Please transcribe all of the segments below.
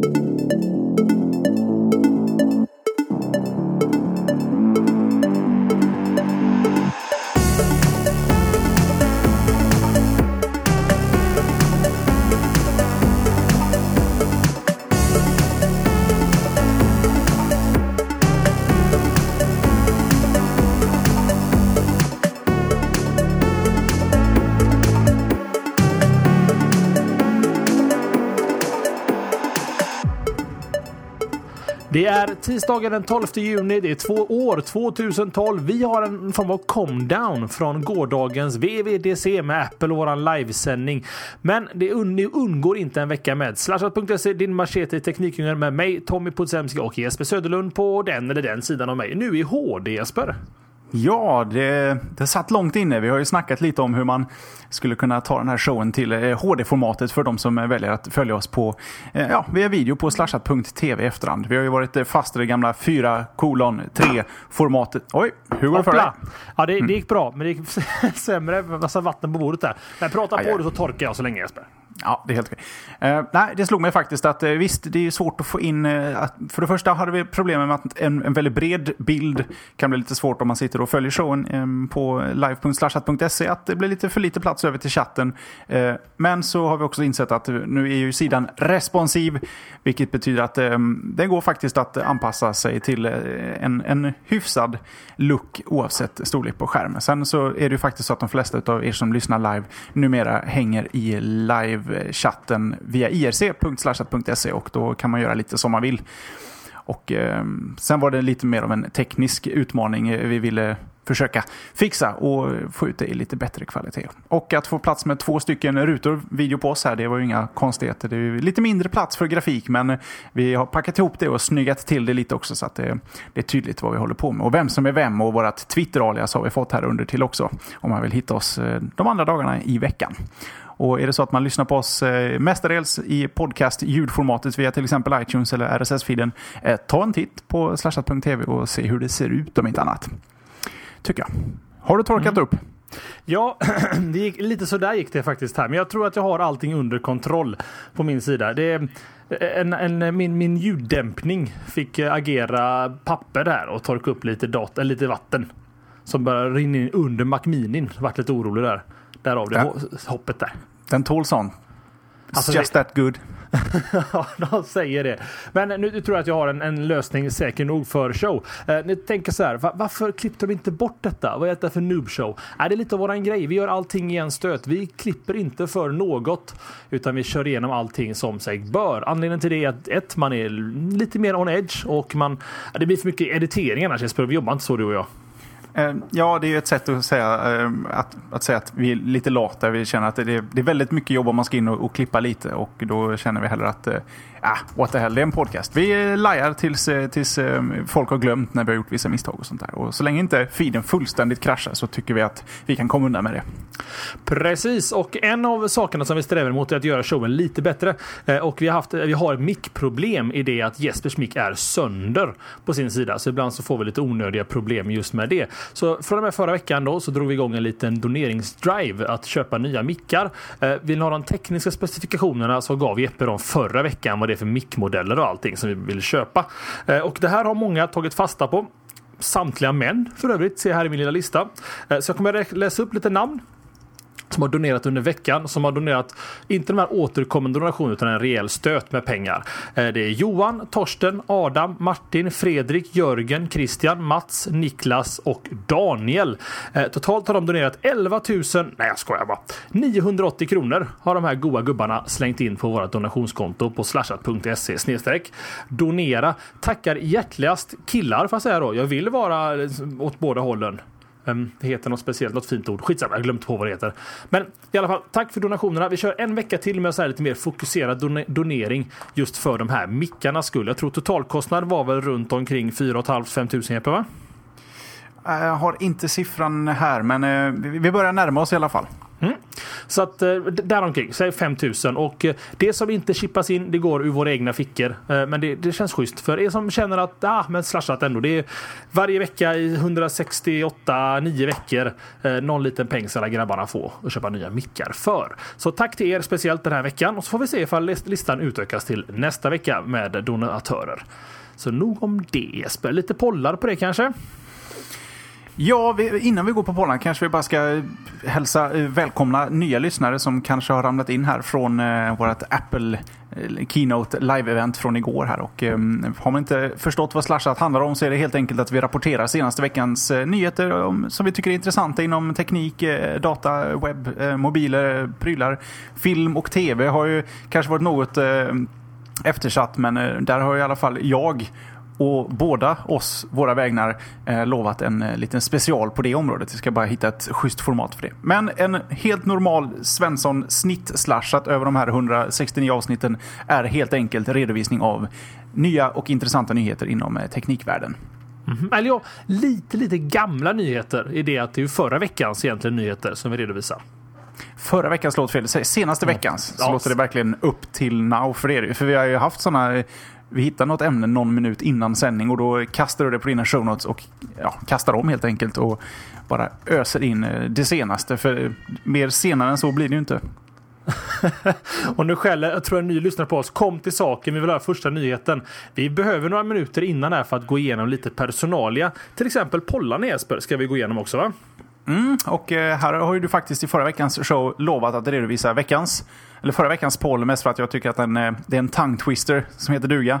Música Det är tisdagen den 12 juni. Det är två år 2012. Vi har en form av come down från gårdagens VVDC med Apple och våran livesändning. Men det undgår inte en vecka med slashat.se, din machete teknikdjungeln med mig, Tommy Podsemski och Jesper Söderlund på den eller den sidan av mig. Nu i HD Jesper. Ja, det, det satt långt inne. Vi har ju snackat lite om hur man skulle kunna ta den här showen till HD-formatet eh, för de som väljer att följa oss på, eh, ja, via video på slashat.tv efterhand. Vi har ju varit eh, fast i det gamla 4 kolon 3 formatet. Oj, hur går det för dig? Ja, det, det gick bra, men det gick sämre. Massa vatten på bordet där. Men prata på det så torkar jag så länge Jesper. Ja, det är helt okej. Uh, nej, det slog mig faktiskt att uh, visst, det är svårt att få in... Uh, att, för det första hade vi problem med att en, en väldigt bred bild kan bli lite svårt om man sitter och följer showen um, på live.slashat.se. Att det blir lite för lite plats över till chatten. men så har vi också insett att nu är ju sidan responsiv. Vilket betyder att ehm, um, den går faktiskt att anpassa sig till en, en hyfsad look oavsett storlek på skärmen. Sen så är det ju faktiskt så att de flesta av er som lyssnar live numera hänger i live chatten via irc.slashat.se och då kan man göra lite som man vill. Och eh, sen var det lite mer av en teknisk utmaning eh, vi ville försöka fixa och få ut det i lite bättre kvalitet. Och att få plats med två stycken rutor video på oss här, det var ju inga konstigheter. Det är lite mindre plats för grafik, men vi har packat ihop det och snyggat till det lite också så att det, det är tydligt vad vi håller på med. Och vem som är vem och vårt Twitter-alias har vi fått här under till också, om man vill hitta oss eh, de andra dagarna i veckan. Och är det så att man lyssnar på oss eh, mestadels i podcast ljudformatet via till exempel iTunes eller RSS-feeden, eh, ta en titt på slashat.tv och se hur det ser ut om inte annat. Tycker jag. Har du torkat mm. upp? Ja, det gick, lite sådär gick det faktiskt här. Men jag tror att jag har allting under kontroll på min sida. Det är en, en, min, min ljuddämpning fick agera papper där och torka upp lite, dat, lite vatten. Som började rinna in under Macminin. Vart lite orolig där. Därav det hoppet där. Den tål sån. Alltså, just that good. ja, de säger det. Men nu tror jag att jag har en, en lösning säker nog för show. Eh, ni tänker så här, va, varför klippte de inte bort detta? Vad är detta för noob show? Är det lite av våran grej? Vi gör allting i en stöt. Vi klipper inte för något, utan vi kör igenom allting som sig bör. Anledningen till det är att ett, man är lite mer on edge och man, det blir för mycket editering annars Jesper. Vi jobbar inte så du och jag. Ehm, ja, det är ju ett sätt att säga ehm, att, att säga att vi är lite lata. Vi känner att det är, det är väldigt mycket jobb om man ska in och, och klippa lite och då känner vi hellre att äh, what the hell, det är en podcast. Vi lajar tills, eh, tills ehm, folk har glömt när vi har gjort vissa misstag och sånt där. Och så länge inte feeden fullständigt kraschar så tycker vi att vi kan komma undan med det. Precis, och en av sakerna som vi strävar mot är att göra showen lite bättre. Eh, och vi har, haft, vi har ett mickproblem i det att Jespers mick är sönder på sin sida. Så ibland så får vi lite onödiga problem just med det. Så från och med förra veckan då så drog vi igång en liten doneringsdrive att köpa nya mickar. Eh, vill ni ha de tekniska specifikationerna så gav Jeppe dem förra veckan vad det är för mickmodeller och allting som vi vill köpa. Eh, och det här har många tagit fasta på. Samtliga män för övrigt, ser jag här i min lilla lista. Eh, så jag kommer läsa upp lite namn som har donerat under veckan. Som har donerat, inte de här återkommande donationerna utan en rejäl stöt med pengar. Eh, det är Johan, Torsten, Adam, Martin, Fredrik, Jörgen, Christian, Mats, Niklas och Daniel. Eh, totalt har de donerat 11 000, nej jag skojar bara, 980 kronor har de här goa gubbarna slängt in på vårt donationskonto på slashat.se snedstreck donera. Tackar hjärtligast killar får jag säga då. Jag vill vara eh, åt båda hållen. Ehm, det heter något speciellt, något fint ord. Skitsamma, jag har glömt på vad det heter. Men i alla fall, tack för donationerna. Vi kör en vecka till med så här lite mer fokuserad don donering just för de här mickarnas skull. Jag tror totalkostnad var väl runt omkring 4 500-5 000, Jeppe, va? Jag har inte siffran här, men eh, vi börjar närma oss i alla fall. Mm. Så att eh, däromkring, säg 5000. Och eh, det som inte chippas in, det går ur våra egna fickor. Eh, men det, det känns schysst för er som känner att, ah, men slashat ändå. Det är varje vecka i 168, 9 veckor. Någon liten peng ska grabbarna få och köpa nya mickar för. Så tack till er speciellt den här veckan och så får vi se ifall listan utökas till nästa vecka med donatörer. Så nog om det Jesper. Lite pollar på det kanske? Ja, vi, innan vi går på pollen kanske vi bara ska hälsa eh, välkomna nya lyssnare som kanske har ramlat in här från eh, vårt Apple eh, Keynote live-event från igår här. Och, eh, har man inte förstått vad Slashat handlar om så är det helt enkelt att vi rapporterar senaste veckans eh, nyheter om, som vi tycker är intressanta inom teknik, eh, data, webb, eh, mobiler, prylar. Film och tv har ju kanske varit något eh, eftersatt men eh, där har i alla fall jag och båda oss, våra vägnar, eh, lovat en eh, liten special på det området. Vi ska bara hitta ett schysst format för det. Men en helt normal Svensson snitt-slashat över de här 169 avsnitten är helt enkelt redovisning av nya och intressanta nyheter inom eh, teknikvärlden. Mm -hmm. Eller ja, lite, lite gamla nyheter i det att det är förra veckans egentligen nyheter som vi redovisar. Förra veckans låt fel, senaste veckans så ja. låter det verkligen upp till now för er. För vi har ju haft sådana vi hittar något ämne någon minut innan sändning och då kastar du det på dina show notes och ja, kastar om helt enkelt och bara öser in eh, det senaste. För mer senare än så blir det ju inte. och nu skäller, jag tror en ny lyssnare på oss. Kom till saken, vi vill ha första nyheten. Vi behöver några minuter innan här för att gå igenom lite personalia. Till exempel pollarna Jesper ska vi gå igenom också va? Mm, och eh, här har ju du faktiskt i förra veckans show lovat att redovisa veckans, eller förra veckans poll mest för att jag tycker att den, eh, det är en tongue twister som heter duga.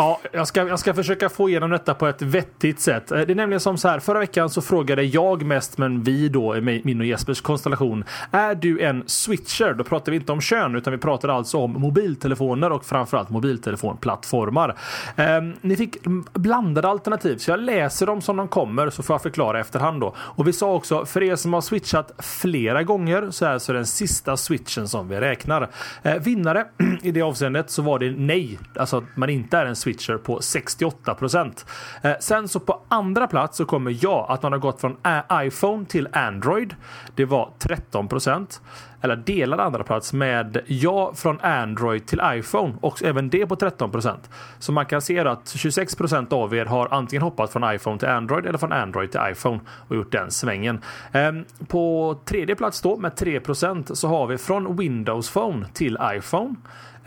Ja, jag ska, jag ska försöka få igenom detta på ett vettigt sätt. Eh, det är nämligen som så här, förra veckan så frågade jag mest, men vi då, min och Jespers konstellation. Är du en switcher? Då pratar vi inte om kön, utan vi pratar alltså om mobiltelefoner och framförallt mobiltelefonplattformar. Eh, ni fick blandade alternativ, så jag läser dem som de kommer så får jag förklara efterhand då. Och vi sa också, för er som har switchat flera gånger så är alltså den sista switchen som vi räknar. Eh, vinnare i det avseendet så var det nej, alltså att man inte är en switcher switcher på 68 procent. Eh, sen så på andra plats så kommer jag att man har gått från iPhone till Android. Det var 13 procent. eller delad andra plats med ja från Android till iPhone och även det på 13 procent. Så man kan se att 26 procent av er har antingen hoppat från iPhone till Android eller från Android till iPhone och gjort den svängen. Ehm, på tredje plats då med 3 procent så har vi från Windows Phone till iPhone.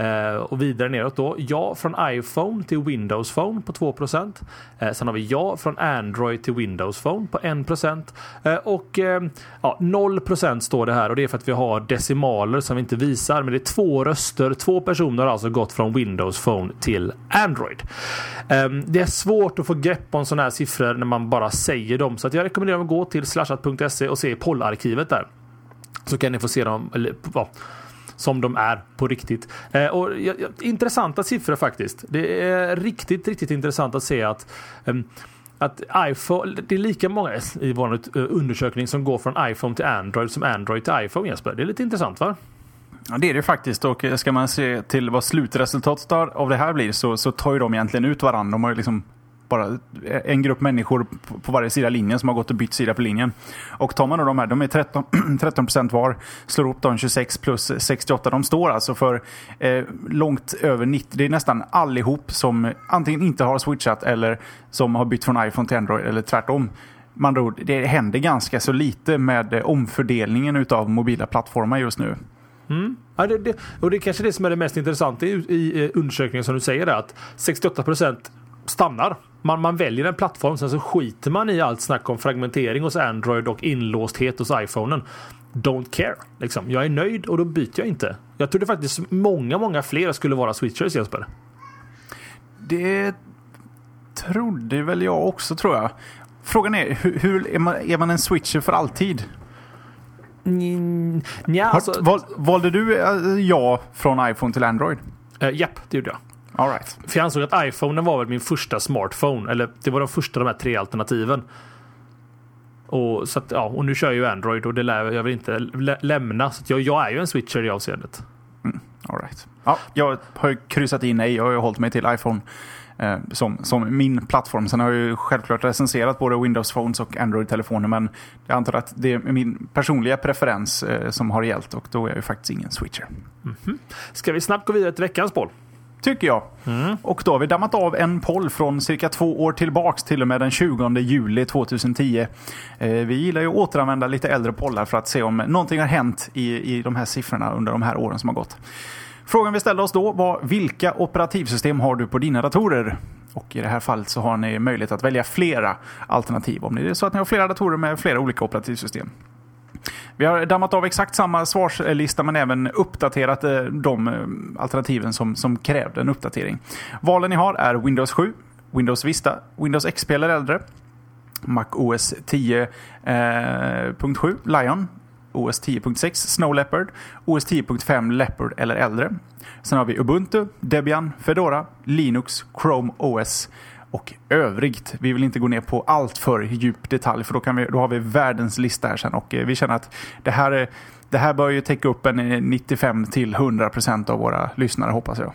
Eh, och vidare neråt då. Ja från iPhone till Windows Phone på 2 eh, Sen har vi ja från Android till Windows Phone på 1 eh, Och eh, ja, 0% står det här och det är för att vi har decimaler som vi inte visar. Men det är två röster. Två personer har alltså gått från Windows Phone till Android. Ehm, det är svårt att få grepp om sådana här siffror när man bara säger dem. Så jag rekommenderar att gå till slashat.se och se pollarkivet där. Så kan ni få se dem. Eller, ja, som de är på riktigt. Eh, och, ja, intressanta siffror faktiskt. Det är riktigt, riktigt intressant att se att eh, att iPhone, det är lika många i vår eh, undersökning som går från iPhone till Android som Android till iPhone Jesper. Det är lite intressant va? Ja, det är det faktiskt. Och eh, ska man se till vad slutresultatet av det här blir så, så tar ju de egentligen ut varandra. De har ju liksom bara en grupp människor på varje sida linjen som har gått och bytt sida på linjen. Och tar man då de här, de är 13, 13 var, slår upp de 26 plus 68. De står alltså för eh, långt över 90. Det är nästan allihop som antingen inte har switchat eller som har bytt från iPhone till Android eller tvärtom. Man ord, det händer ganska så lite med eh, omfördelningen av mobila plattformar just nu. Mm. Ja, det, det, och det är kanske det som är det mest intressanta i, i eh, undersökningen som du säger att 68 stannar. Man, man väljer en plattform, sen så skiter man i allt snack om fragmentering hos Android och inlåsthet hos iPhonen. Don't care. Liksom. Jag är nöjd och då byter jag inte. Jag trodde faktiskt många, många fler skulle vara switchers Jesper. Det trodde väl jag också tror jag. Frågan är, hur, hur är, man, är man en switcher för alltid? Mm, ja, alltså... Val, valde du uh, ja från iPhone till Android? Uh, japp, det gjorde jag. All right. För jag ansåg att iPhone var väl min första smartphone. Eller det var de första de här tre alternativen. Och, så att, ja, och nu kör jag ju Android och det lär jag väl inte lä lämna. Så jag, jag är ju en switcher i avseendet. Mm, all right. ja, jag har kryssat in nej, jag har hållit mig till iPhone eh, som, som min plattform. Sen har jag ju självklart recenserat både Windows Phones och Android-telefoner men jag antar att det är min personliga preferens eh, som har gällt och då är jag ju faktiskt ingen switcher. Mm -hmm. Ska vi snabbt gå vidare till veckans boll? Tycker jag. Mm. Och då har vi dammat av en poll från cirka två år tillbaks till och med den 20 juli 2010. Eh, vi gillar ju att återanvända lite äldre pollar för att se om någonting har hänt i, i de här siffrorna under de här åren som har gått. Frågan vi ställde oss då var vilka operativsystem har du på dina datorer? Och i det här fallet så har ni möjlighet att välja flera alternativ om det är så att ni har flera datorer med flera olika operativsystem. Vi har dammat av exakt samma svarslista men även uppdaterat eh, de eh, alternativen som, som krävde en uppdatering. Valen ni har är Windows 7, Windows Vista, Windows XP eller äldre, Mac OS 10.7 eh, Lion, OS 10.6 Snow Leopard, OS 10.5 Leopard eller äldre. Sen har vi Ubuntu, Debian, Fedora, Linux, Chrome OS och övrigt. Vi vill inte gå ner på allt för djup detalj för då, kan vi, då har vi världens lista här sen och eh, vi känner att det här, eh, det här bör ju täcka upp en eh, 95 till 100 procent av våra lyssnare hoppas jag.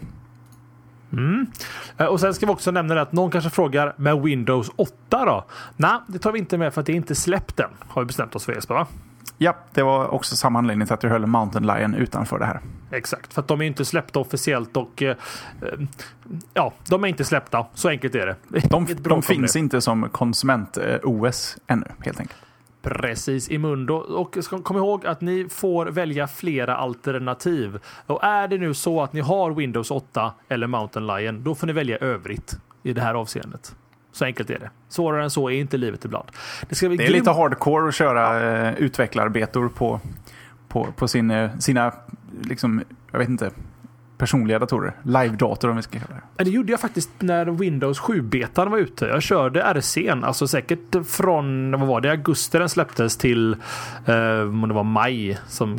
Mm. Och sen ska vi också nämna att någon kanske frågar med Windows 8 då? Nej, det tar vi inte med för att det är inte släppt än. Har vi bestämt oss för Jesper va? Ja, det var också samma anledning till att jag höll Mountain Lion utanför det här. Exakt, för att de är inte släppta officiellt och eh, ja, de är inte släppta. Så enkelt är det. De, de finns det. inte som konsument-OS ännu, helt enkelt. Precis, i Mundo. Och kom ihåg att ni får välja flera alternativ. Och är det nu så att ni har Windows 8 eller Mountain Lion, då får ni välja övrigt i det här avseendet. Så enkelt är det. Svårare än så är inte livet ibland. Det, ska bli det är lite hardcore att köra ja. Eh, utvecklarbetor på, på, på sin, eh, sina, liksom, jag vet inte, personliga datorer. Live-dator om vi ska kalla det. Det gjorde jag faktiskt när Windows 7-betan var ute. Jag körde RC'n, alltså säkert från, vad var det, augusti den släpptes till, eh, om det var maj som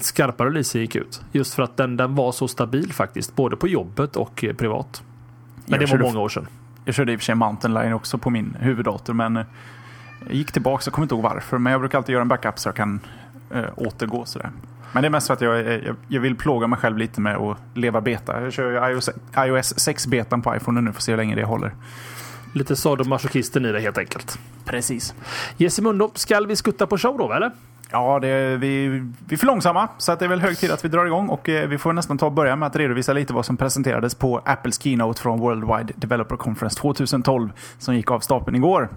skarpa releaser gick ut. Just för att den, den var så stabil faktiskt, både på jobbet och privat. Men jag det var många år sedan. Jag körde i och för sig Mountain Line också på min huvuddator men jag gick tillbaka, jag kommer inte ihåg varför. Men jag brukar alltid göra en backup så jag kan äh, återgå sådär. Men det är mest för att jag, jag, jag, vill plåga mig själv lite med att leva beta. Jag kör iOS, iOS 6-betan på iPhone nu för att se hur länge det håller. Lite sadomasochisten i det helt enkelt. Precis. Jessimundo, skall vi skutta på show då eller? Ja, det, vi, vi är för långsamma, så att det är väl hög tid att vi drar igång. Och eh, vi får nästan ta och börja med att redovisa lite vad som presenterades på Apples Keynote från Worldwide Developer Conference 2012 som gick av stapeln igår.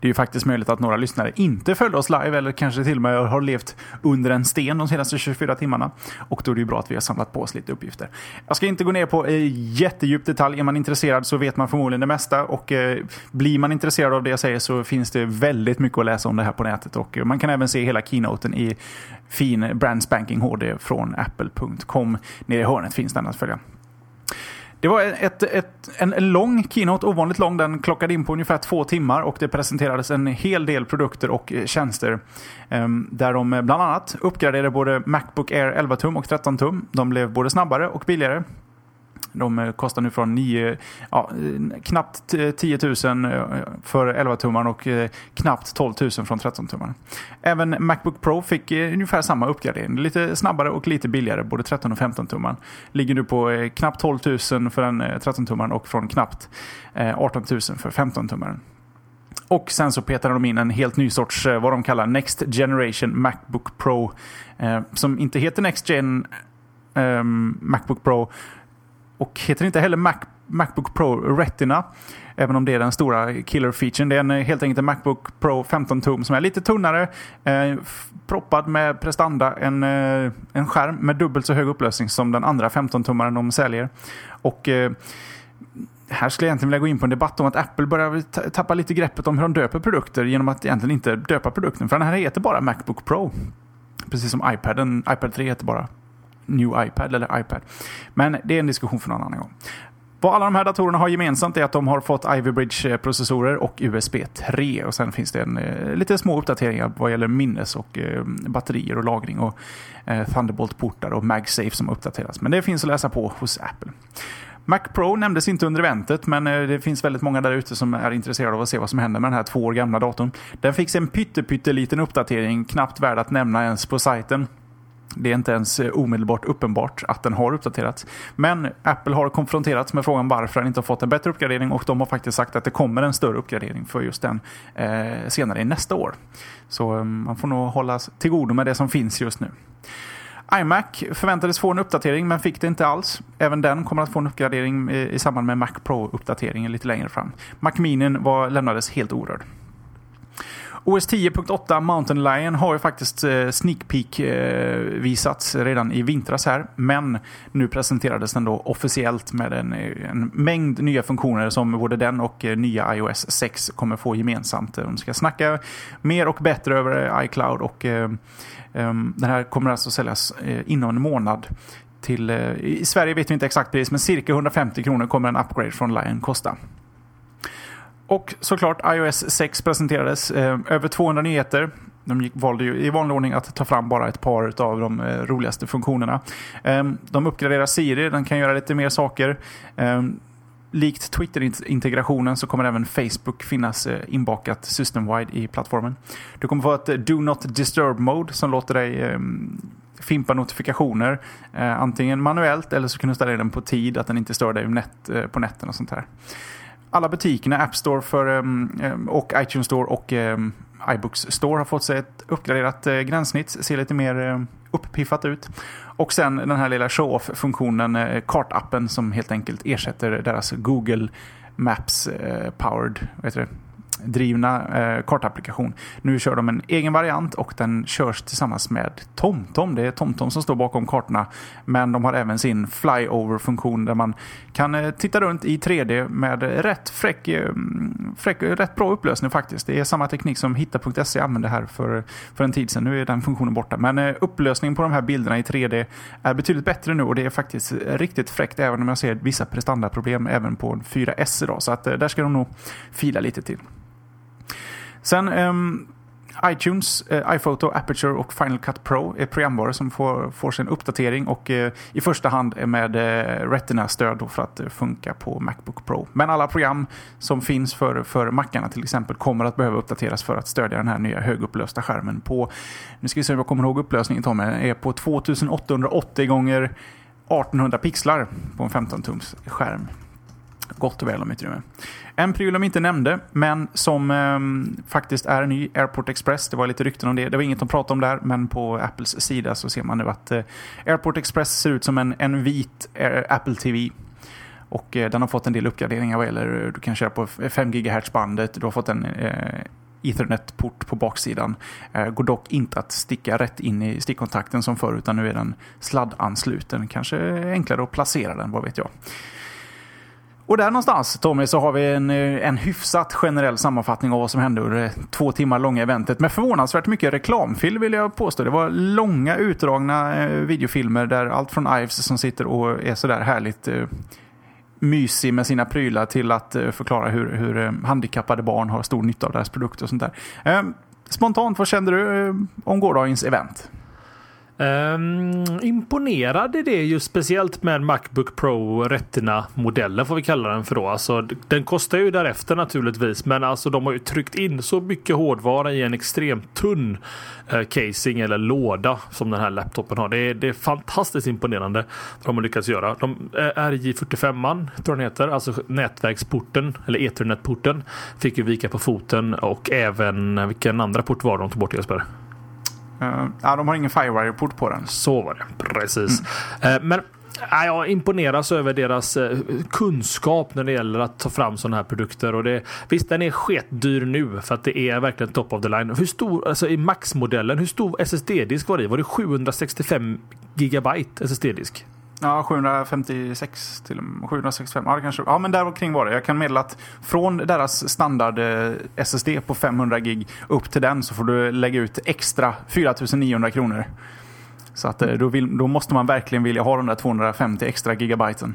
Det är ju faktiskt möjligt att några lyssnare inte följde oss live eller kanske till och med har levt under en sten de senaste 24 timmarna. Och då är det ju bra att vi har samlat på oss lite uppgifter. Jag ska inte gå ner på eh, jättedjup detalj. Är man intresserad så vet man förmodligen det mesta och eh, blir man intresserad av det jag säger så finns det väldigt mycket att läsa om det här på nätet och eh, man kan även se hela keynoten i fin brand spanking HD från apple.com. Nere i hörnet finns den att följa. Det var ett, ett, en lång keynote, ovanligt lång. Den klockade in på ungefär två timmar och det presenterades en hel del produkter och eh, tjänster. Ehm, där de eh, bland annat uppgraderade både Macbook Air 11 tum och 13 tum. De blev både snabbare och billigare. De eh, kostar nu från 9, ja, knappt 10 000 eh, för 11-tummaren och eh, knappt 12 000 från 13-tummaren. Även Macbook Pro fick ungefär samma uppgradering. Lite snabbare och lite billigare, både 13 och 15-tummaren. Ligger nu på knappt 12 000 för den 13-tummaren och från knappt 18 000 för 15-tummaren. Och sen så petade de in en helt ny sorts, vad de kallar Next Generation Macbook Pro. Som inte heter Next Gen ehm, Macbook Pro och heter inte heller Mac, Macbook Pro Retina. Även om det är den stora killer-featuren. Det är en, eh, helt enkelt en Macbook Pro 15 tum som är lite tunnare. Eh, proppad med prestanda. En, eh, en skärm med dubbelt så hög upplösning som den andra 15-tummaren de säljer. Och eh, här skulle jag egentligen vilja gå in på en debatt om att Apple börjar tappa lite greppet om hur de döper produkter genom att egentligen inte döpa produkten. För den här heter bara Macbook Pro. Precis som iPaden. iPad 3 heter bara New iPad eller iPad. Men det är en diskussion för någon annan gång. Vad alla de här datorerna har gemensamt är att de har fått Ivy Bridge-processorer och USB 3. Och sen finns det en, eh, lite små uppdateringar vad gäller minnes och eh, batterier och lagring och eh, Thunderbolt-portar och MagSafe som uppdateras. Men det finns att läsa på hos Apple. Mac Pro nämndes inte under eventet, men eh, det finns väldigt många där ute som är intresserade av att se vad som händer med den här två år gamla datorn. Den fick en pytteliten uppdatering, knappt värd att nämna ens på sajten. Det är inte ens eh, omedelbart uppenbart att den har uppdaterats. Men Apple har konfronterats med frågan varför den inte har fått en bättre uppgradering och de har faktiskt sagt att det kommer en större uppgradering för just den eh, senare i nästa år. Så eh, man får nog hålla till godo med det som finns just nu iMac förväntades få en uppdatering men fick det inte alls. Även den kommer att få en uppgradering eh, i samband med Mac Pro-uppdateringen lite längre fram. Mac Mini var, lämnades helt orörd. OS 10.8 Mountain Lion har ju faktiskt eh, sneak peek eh, visats redan i vintras här. Men nu presenterades den då officiellt med en, eh, en mängd nya funktioner som både den och nya iOS 6 kommer få gemensamt. De ska snacka mer och bättre över iCloud och ehm, den här kommer alltså säljas inom en månad. Till, I Sverige vet vi inte exakt pris, men cirka 150 kronor kommer en upgrade från Lion kosta. Och såklart iOS 6 presenterades. Eh, över 200 nyheter. De gick, valde ju i vanlig ordning att ta fram bara ett par av de eh, roligaste funktionerna. Eh, de uppgraderar Siri, den kan göra lite mer saker. Eh, Likt Twitter-integrationen så kommer även Facebook finnas eh, inbakat system-wide i plattformen. Du kommer få ett eh, Do Not Disturb-mode som låter dig eh, fimpa notifikationer. Eh, antingen manuellt eller så kan du ställa in den på tid, att den inte stör dig eh, på nätten och sånt här. Alla butikerna, App Store för, ehm, ehm, och iTunes Store och ehm, iBooks Store har fått sig ett uppgraderat eh, gränssnitt. Ser lite mer uppiffat ut. Och sen den här lilla show-off-funktionen, eh, kartappen som helt enkelt ersätter deras Google Maps-powered, eh, vad heter det? Drivna eh, kartapplikation. Nu kör de en egen variant och den körs tillsammans med TomTom. Det är TomTom som står bakom kartorna. Men de har även sin flyover-funktion där man kan eh, titta runt i 3D med rätt, fräck, eh, mm, fräck, eh, rätt bra upplösning faktiskt. Det är samma teknik som Hitta.se använde här för, för en tid sedan. Nu är den funktionen borta. Men eh, upplösningen på de här bilderna i 3D är betydligt bättre nu och det är faktiskt eh, riktigt fräckt även om jag ser vissa prestandaproblem även på 4S idag. Så att, eh, där ska de nog fila lite till. Sen um, iTunes, eh, iPhoto, Aperture och Final Cut Pro är programvaror som får, får sin uppdatering och eh, i första hand med eh, Retina-stöd för att eh, funka på Macbook Pro. Men alla program som finns för, för Macarna till exempel kommer att behöva uppdateras för att stödja den här nya högupplösta skärmen på, nu ska vi se om jag kommer ihåg upplösningen Tommy, är på 2880 gånger 1800 pixlar på en 15-tums skärm. Gott och väl om utrymme. En pryl de inte nämnde, men som eh, faktiskt är ny, Airport Express. Det var lite rykten om det. Det var inget de pratade om där, men på Apples sida så ser man nu att eh, Airport Express ser ut som en, en vit Air, Apple TV. Och eh, den har fått en del uppgraderingar vad gäller, eh, du kan köra på 5 GHz-bandet, du har fått en eh, Ethernet-port på baksidan. Eh, går dock inte att sticka rätt in i stickkontakten som förr, utan nu är den sladdansluten. Kanske enklare att placera den, vad vet jag. Och där någonstans, Tommy, så har vi en, eh, en hyfsat generell sammanfattning av vad som hände under det två timmar långa eventet. Med förvånansvärt mycket reklamfilm vill jag påstå. Det var långa utdragna eh, videofilmer där allt från Ives som sitter och är sådär härligt eh, mysig med sina prylar till att eh, förklara hur, hur eh, handikappade barn har stor nytta av deras produkter och sånt där. Eh, spontant, vad kände du om gårdagens event? Um, imponerade det ju speciellt med Macbook Pro Retina-modellen får vi kalla den för då. Alltså, den kostar ju därefter naturligtvis men alltså de har ju tryckt in så mycket hårdvara i en extremt tunn uh, casing eller låda som den här laptopen har. Det är, det är fantastiskt imponerande vad de har lyckats göra. De, eh, uh, RJ45 tror jag den heter, alltså nätverksporten eller Ethernet-porten fick ju vika på foten och även eh, vilken andra port var de tog bort Jesper? Uh, ja, de har ingen Firewire-port på den. Så var det, precis. Mm. Uh, men uh, jag imponeras över deras uh, kunskap när det gäller att ta fram sådana här produkter. Och det, visst, den är sketdyr nu för att det är verkligen top of the line. Hur stor, alltså i Max-modellen, hur stor SSD-disk var det Var det 765 gigabyte SSD-disk? Ja, 756 till 765. Ja, kanske. Ja, men där kring var det. Jag kan meddela att från deras standard eh, SSD på 500 gig upp till den så får du lägga ut extra 4900 kronor. Så att eh, då, vill, då måste man verkligen vilja ha de där 250 extra gigabyten.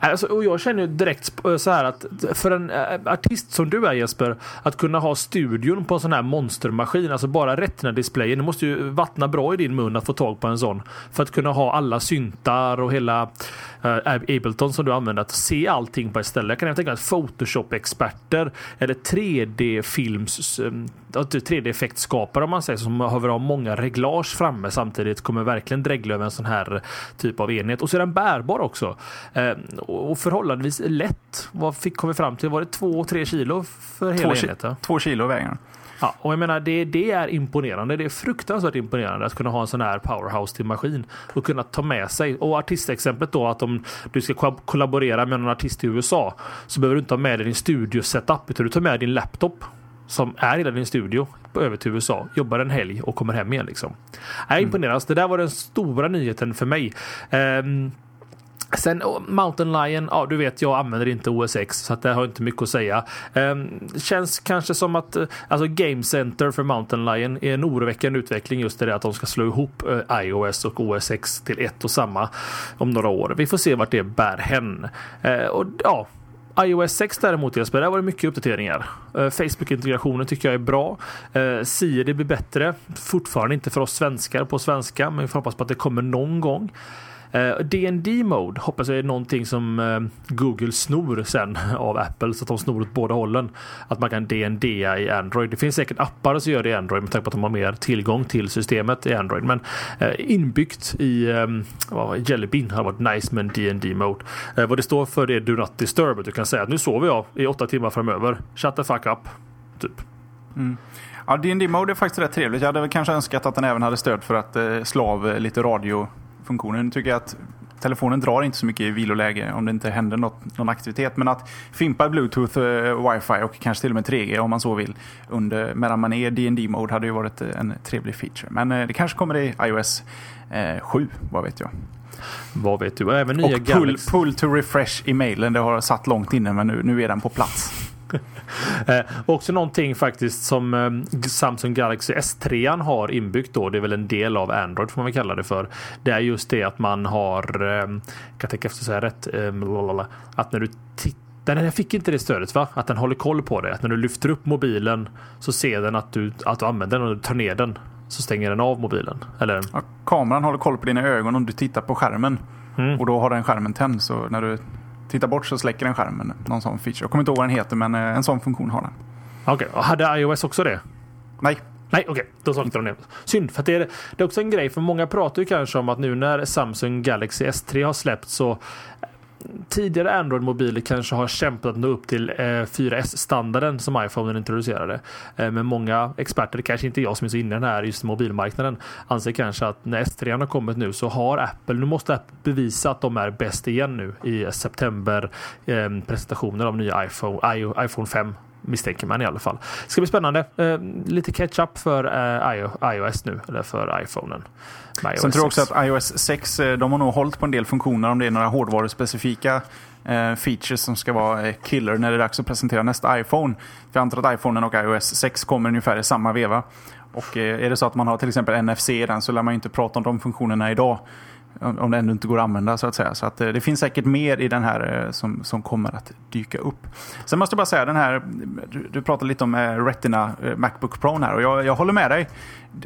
Äh, alltså, och jag känner ju direkt äh, så här att för en äh, artist som du är Jesper, att kunna ha studion på en sån här monstermaskin, alltså bara Retina-displayen, det måste ju vattna bra i din mun att få tag på en sån. För att kunna ha alla syntar och hela äh, Ableton som du använder, att se allting på ett ställe. Jag kan tänka mig att Photoshop-experter eller 3D-films, 3D-effektskapare om man säger som behöver ha många reglage framme samtidigt kommer verkligen dregla över en sån här typ av enhet. Och så är den bärbar också. Eh, och förhållandevis lätt. Vad fick, kom vi fram till? Var det 2-3 kilo för hela två, enheten? Två kilo väger den. Ja, och jag menar det, det är imponerande. Det är fruktansvärt imponerande att kunna ha en sån här powerhouse till maskin och kunna ta med sig. Och artistexemplet då att om du ska kollaborera med någon artist i USA så behöver du inte ha med dig din studiosetup utan du tar med din laptop som är i din studio över till USA, jobbar en helg och kommer hem igen. Liksom. Jag imponeras. Mm. Det där var den stora nyheten för mig. Um, Sen oh, Mountain Lion, ja du vet jag använder inte OSX så att det har inte mycket att säga. Um, känns kanske som att eh, alltså Game Center för Mountain Lion är en oroväckande utveckling just det att de ska slå ihop uh, iOS och OSX till ett och samma om några år. Vi får se vart det bär hän. Uh, och ja, iOS 6 däremot Jesper, där var det mycket uppdateringar. Facebook-integrationen tycker jag är bra. Siri blir bättre. Fortfarande inte för oss svenskar på svenska, men vi får hoppas på att det kommer någon gång. Eh, DND mode hoppas jag är någonting som eh, Google snor sen av Apple så att de snor åt båda hållen. Att man kan DND i Android. Det finns säkert appar som gör det i Android med tanke på att de har mer tillgång till systemet i Android. Men eh, inbyggt i Jelly Bean hade varit nice med en DND mode. Vad det står för det är Do Not Disturb. Du kan säga att nu sover jag i åtta timmar framöver. Shut the fuck up. Typ. Mm. Ja, DND mode är faktiskt rätt trevligt. Jag hade väl kanske önskat att den även hade stöd för att eh, slå av lite radio funktionen tycker jag att telefonen drar inte så mycket i viloläge om det inte händer något, någon aktivitet. Men att fimpa bluetooth, uh, wifi och kanske till och med 3G om man så vill under, medan man är dd mode hade ju varit eh, en trevlig feature. Men uh, det kanske kommer i iOS uh, 7, vad vet jag. Vad vet du? Även nya och pull, pull to refresh i mailen, det har satt långt inne men nu, nu är den på plats. eh, också någonting faktiskt som eh, Samsung Galaxy S3 har inbyggt då. Det är väl en del av Android får man väl kalla det för. Det är just det att man har, eh, kan tänka efter säga rätt, eh, att när du tittar den fick inte det stödet va? Att den håller koll på det. Att när du lyfter upp mobilen så ser den att du, att du använder den och du tar ner den. Så stänger den av mobilen. Eller? Ja, kameran håller koll på dina ögon om du tittar på skärmen. Mm. Och då har den skärmen tänd. Så när du tittar bort så släcker den skärmen. Någon sån feature. Jag kommer inte ihåg vad den heter men eh, en sån funktion har den. Okej, okay. hade iOS också det? Nej. Nej, okej. Okay. Då saknar de det. Synd, för det är, det är också en grej. För många pratar ju kanske om att nu när Samsung Galaxy S3 har släppt så tidigare Android-mobiler kanske har kämpat att nå upp till eh, 4S-standarden som iPhone introducerade. Eh, men många experter, kanske inte jag som är så inne i den här just mobilmarknaden, anser kanske att när S3 har kommit nu så har Apple, nu måste Apple bevisa att de är bäst igen nu i september eh, presentationen av nya iPhone, iPhone 5 misstänker man i alla fall. Det ska bli spännande. Eh, lite catch-up för eh, iOS nu, eller för iPhonen. Sen tror jag också att iOS 6, eh, de har nog hållit på en del funktioner om det är några hårdvaruspecifika eh, features som ska vara eh, killer när det är dags att presentera nästa iPhone. För jag antar att iPhonen och iOS 6 kommer ungefär i samma veva. Och är det så att man har till exempel NFC i den så lär man inte prata om de funktionerna idag om det ändå inte går att använda så att säga. Så att eh, det finns säkert mer i den här eh, som, som kommer att dyka upp. Sen måste jag bara säga den här, du, du pratade lite om eh, Retina Macbook Pro här och jag, jag håller med dig.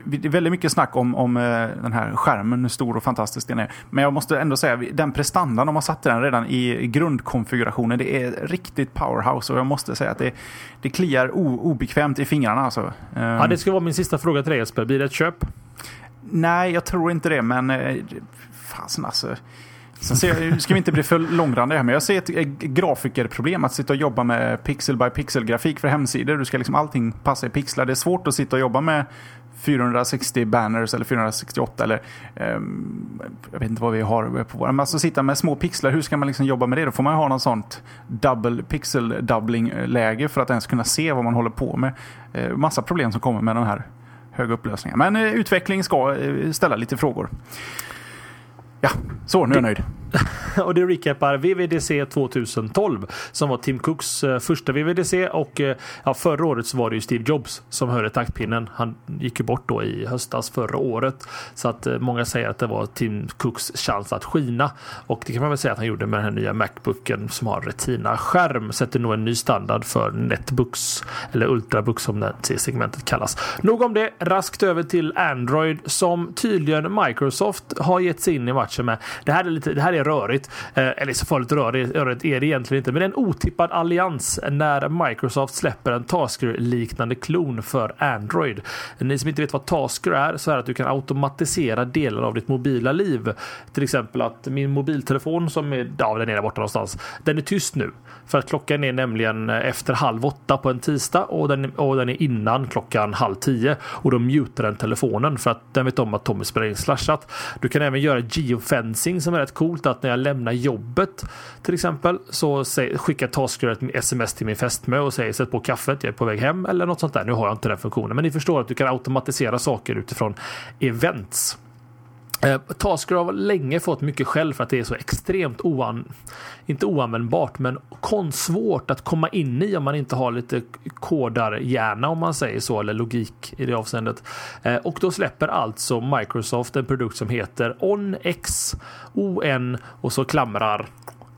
Det är väldigt mycket snack om, om den här skärmen, hur stor och fantastisk den är. Men jag måste ändå säga, den prestandan, de har satt den redan i grundkonfigurationen, det är riktigt powerhouse och jag måste säga att det, det kliar obekvämt i fingrarna. Alltså. Ja, det ska vara min sista fråga till dig Jesper. Blir det ett köp? Nej, jag tror inte det, men fasen alltså. Sen ser jag, ska vi inte bli för långrandiga här, men jag ser ett eh, grafikerproblem att sitta och jobba med pixel by pixel-grafik för hemsidor. Du ska liksom allting passa i pixlar. Det är svårt att sitta och jobba med 460 banners eller 468 eller um, jag vet inte vad vi har på våra. Men alltså sitta med små pixlar, hur ska man liksom jobba med det? Då får man ha något sånt double pixel doubling eh, läge för att ens kunna se vad man håller på med. Uh, massa problem som kommer med den här höga upplösningen. Men uh, utveckling ska uh, ställa lite frågor. Ja, så nu är jag nöjd. och det recapar VVDC 2012 som var Tim Cooks eh, första VVDC och eh, ja, förra året så var det ju Steve Jobs som hörde taktpinnen. Han gick ju bort då i höstas förra året så att eh, många säger att det var Tim Cooks chans att skina och det kan man väl säga att han gjorde med den här nya Macbooken som har Retina-skärm. Sätter nog en ny standard för Netbooks eller Ultrabooks som det segmentet kallas. Nog om det. Raskt över till Android som tydligen Microsoft har gett sig in i matchen med. Det här är lite. Det här är är rörigt. Eh, eller så farligt rörigt, rörigt är det egentligen inte. Men det är en otippad allians när Microsoft släpper en Tasker-liknande klon för Android. Ni som inte vet vad Tasker är så är det att du kan automatisera delar av ditt mobila liv. Till exempel att min mobiltelefon som är, ja den är där borta någonstans, den är tyst nu. För att klockan är nämligen eh, efter halv åtta på en tisdag och den, och den är innan klockan halv tio. Och då mutar den telefonen för att den vet om att Tommy spelar in slashat. Du kan även göra geofencing som är rätt coolt. Att när jag lämnar jobbet till exempel så skickar Tasker ett sms till min fästmö och säger sätt på kaffet, jag är på väg hem eller något sånt där. Nu har jag inte den funktionen, men ni förstår att du kan automatisera saker utifrån events. Eh, Tasker har länge fått mycket skäll för att det är så extremt oan, inte oanvändbart, men svårt att komma in i om man inte har lite kodarhjärna om man säger så, eller logik i det avseendet. Eh, och då släpper alltså Microsoft en produkt som heter OnX, ON och så klamrar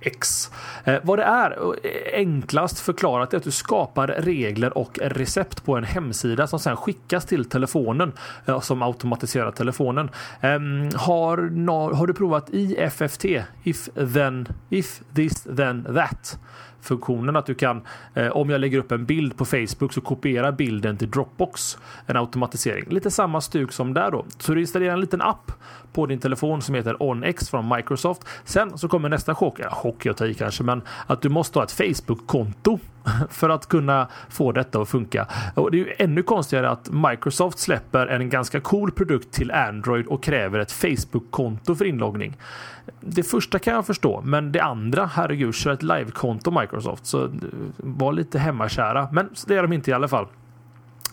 X. Eh, vad det är eh, enklast förklarat är att du skapar regler och recept på en hemsida som sedan skickas till telefonen eh, som automatiserar telefonen. Ehm, har, har du provat IFFT? If then, if this then that funktionen att du kan eh, om jag lägger upp en bild på Facebook så kopiera bilden till Dropbox. En automatisering. Lite samma stuk som där då. Så du installerar en liten app på din telefon som heter OnX från Microsoft. Sen så kommer nästa chock. Ja, chock jag tar i kanske, men att du måste ha ett Facebook-konto för att kunna få detta att funka. Och det är ju ännu konstigare att Microsoft släpper en ganska cool produkt till Android och kräver ett Facebook-konto för inloggning. Det första kan jag förstå, men det andra, herregud, kör ett live-konto Microsoft. Så var lite hemmakära, men det är de inte i alla fall.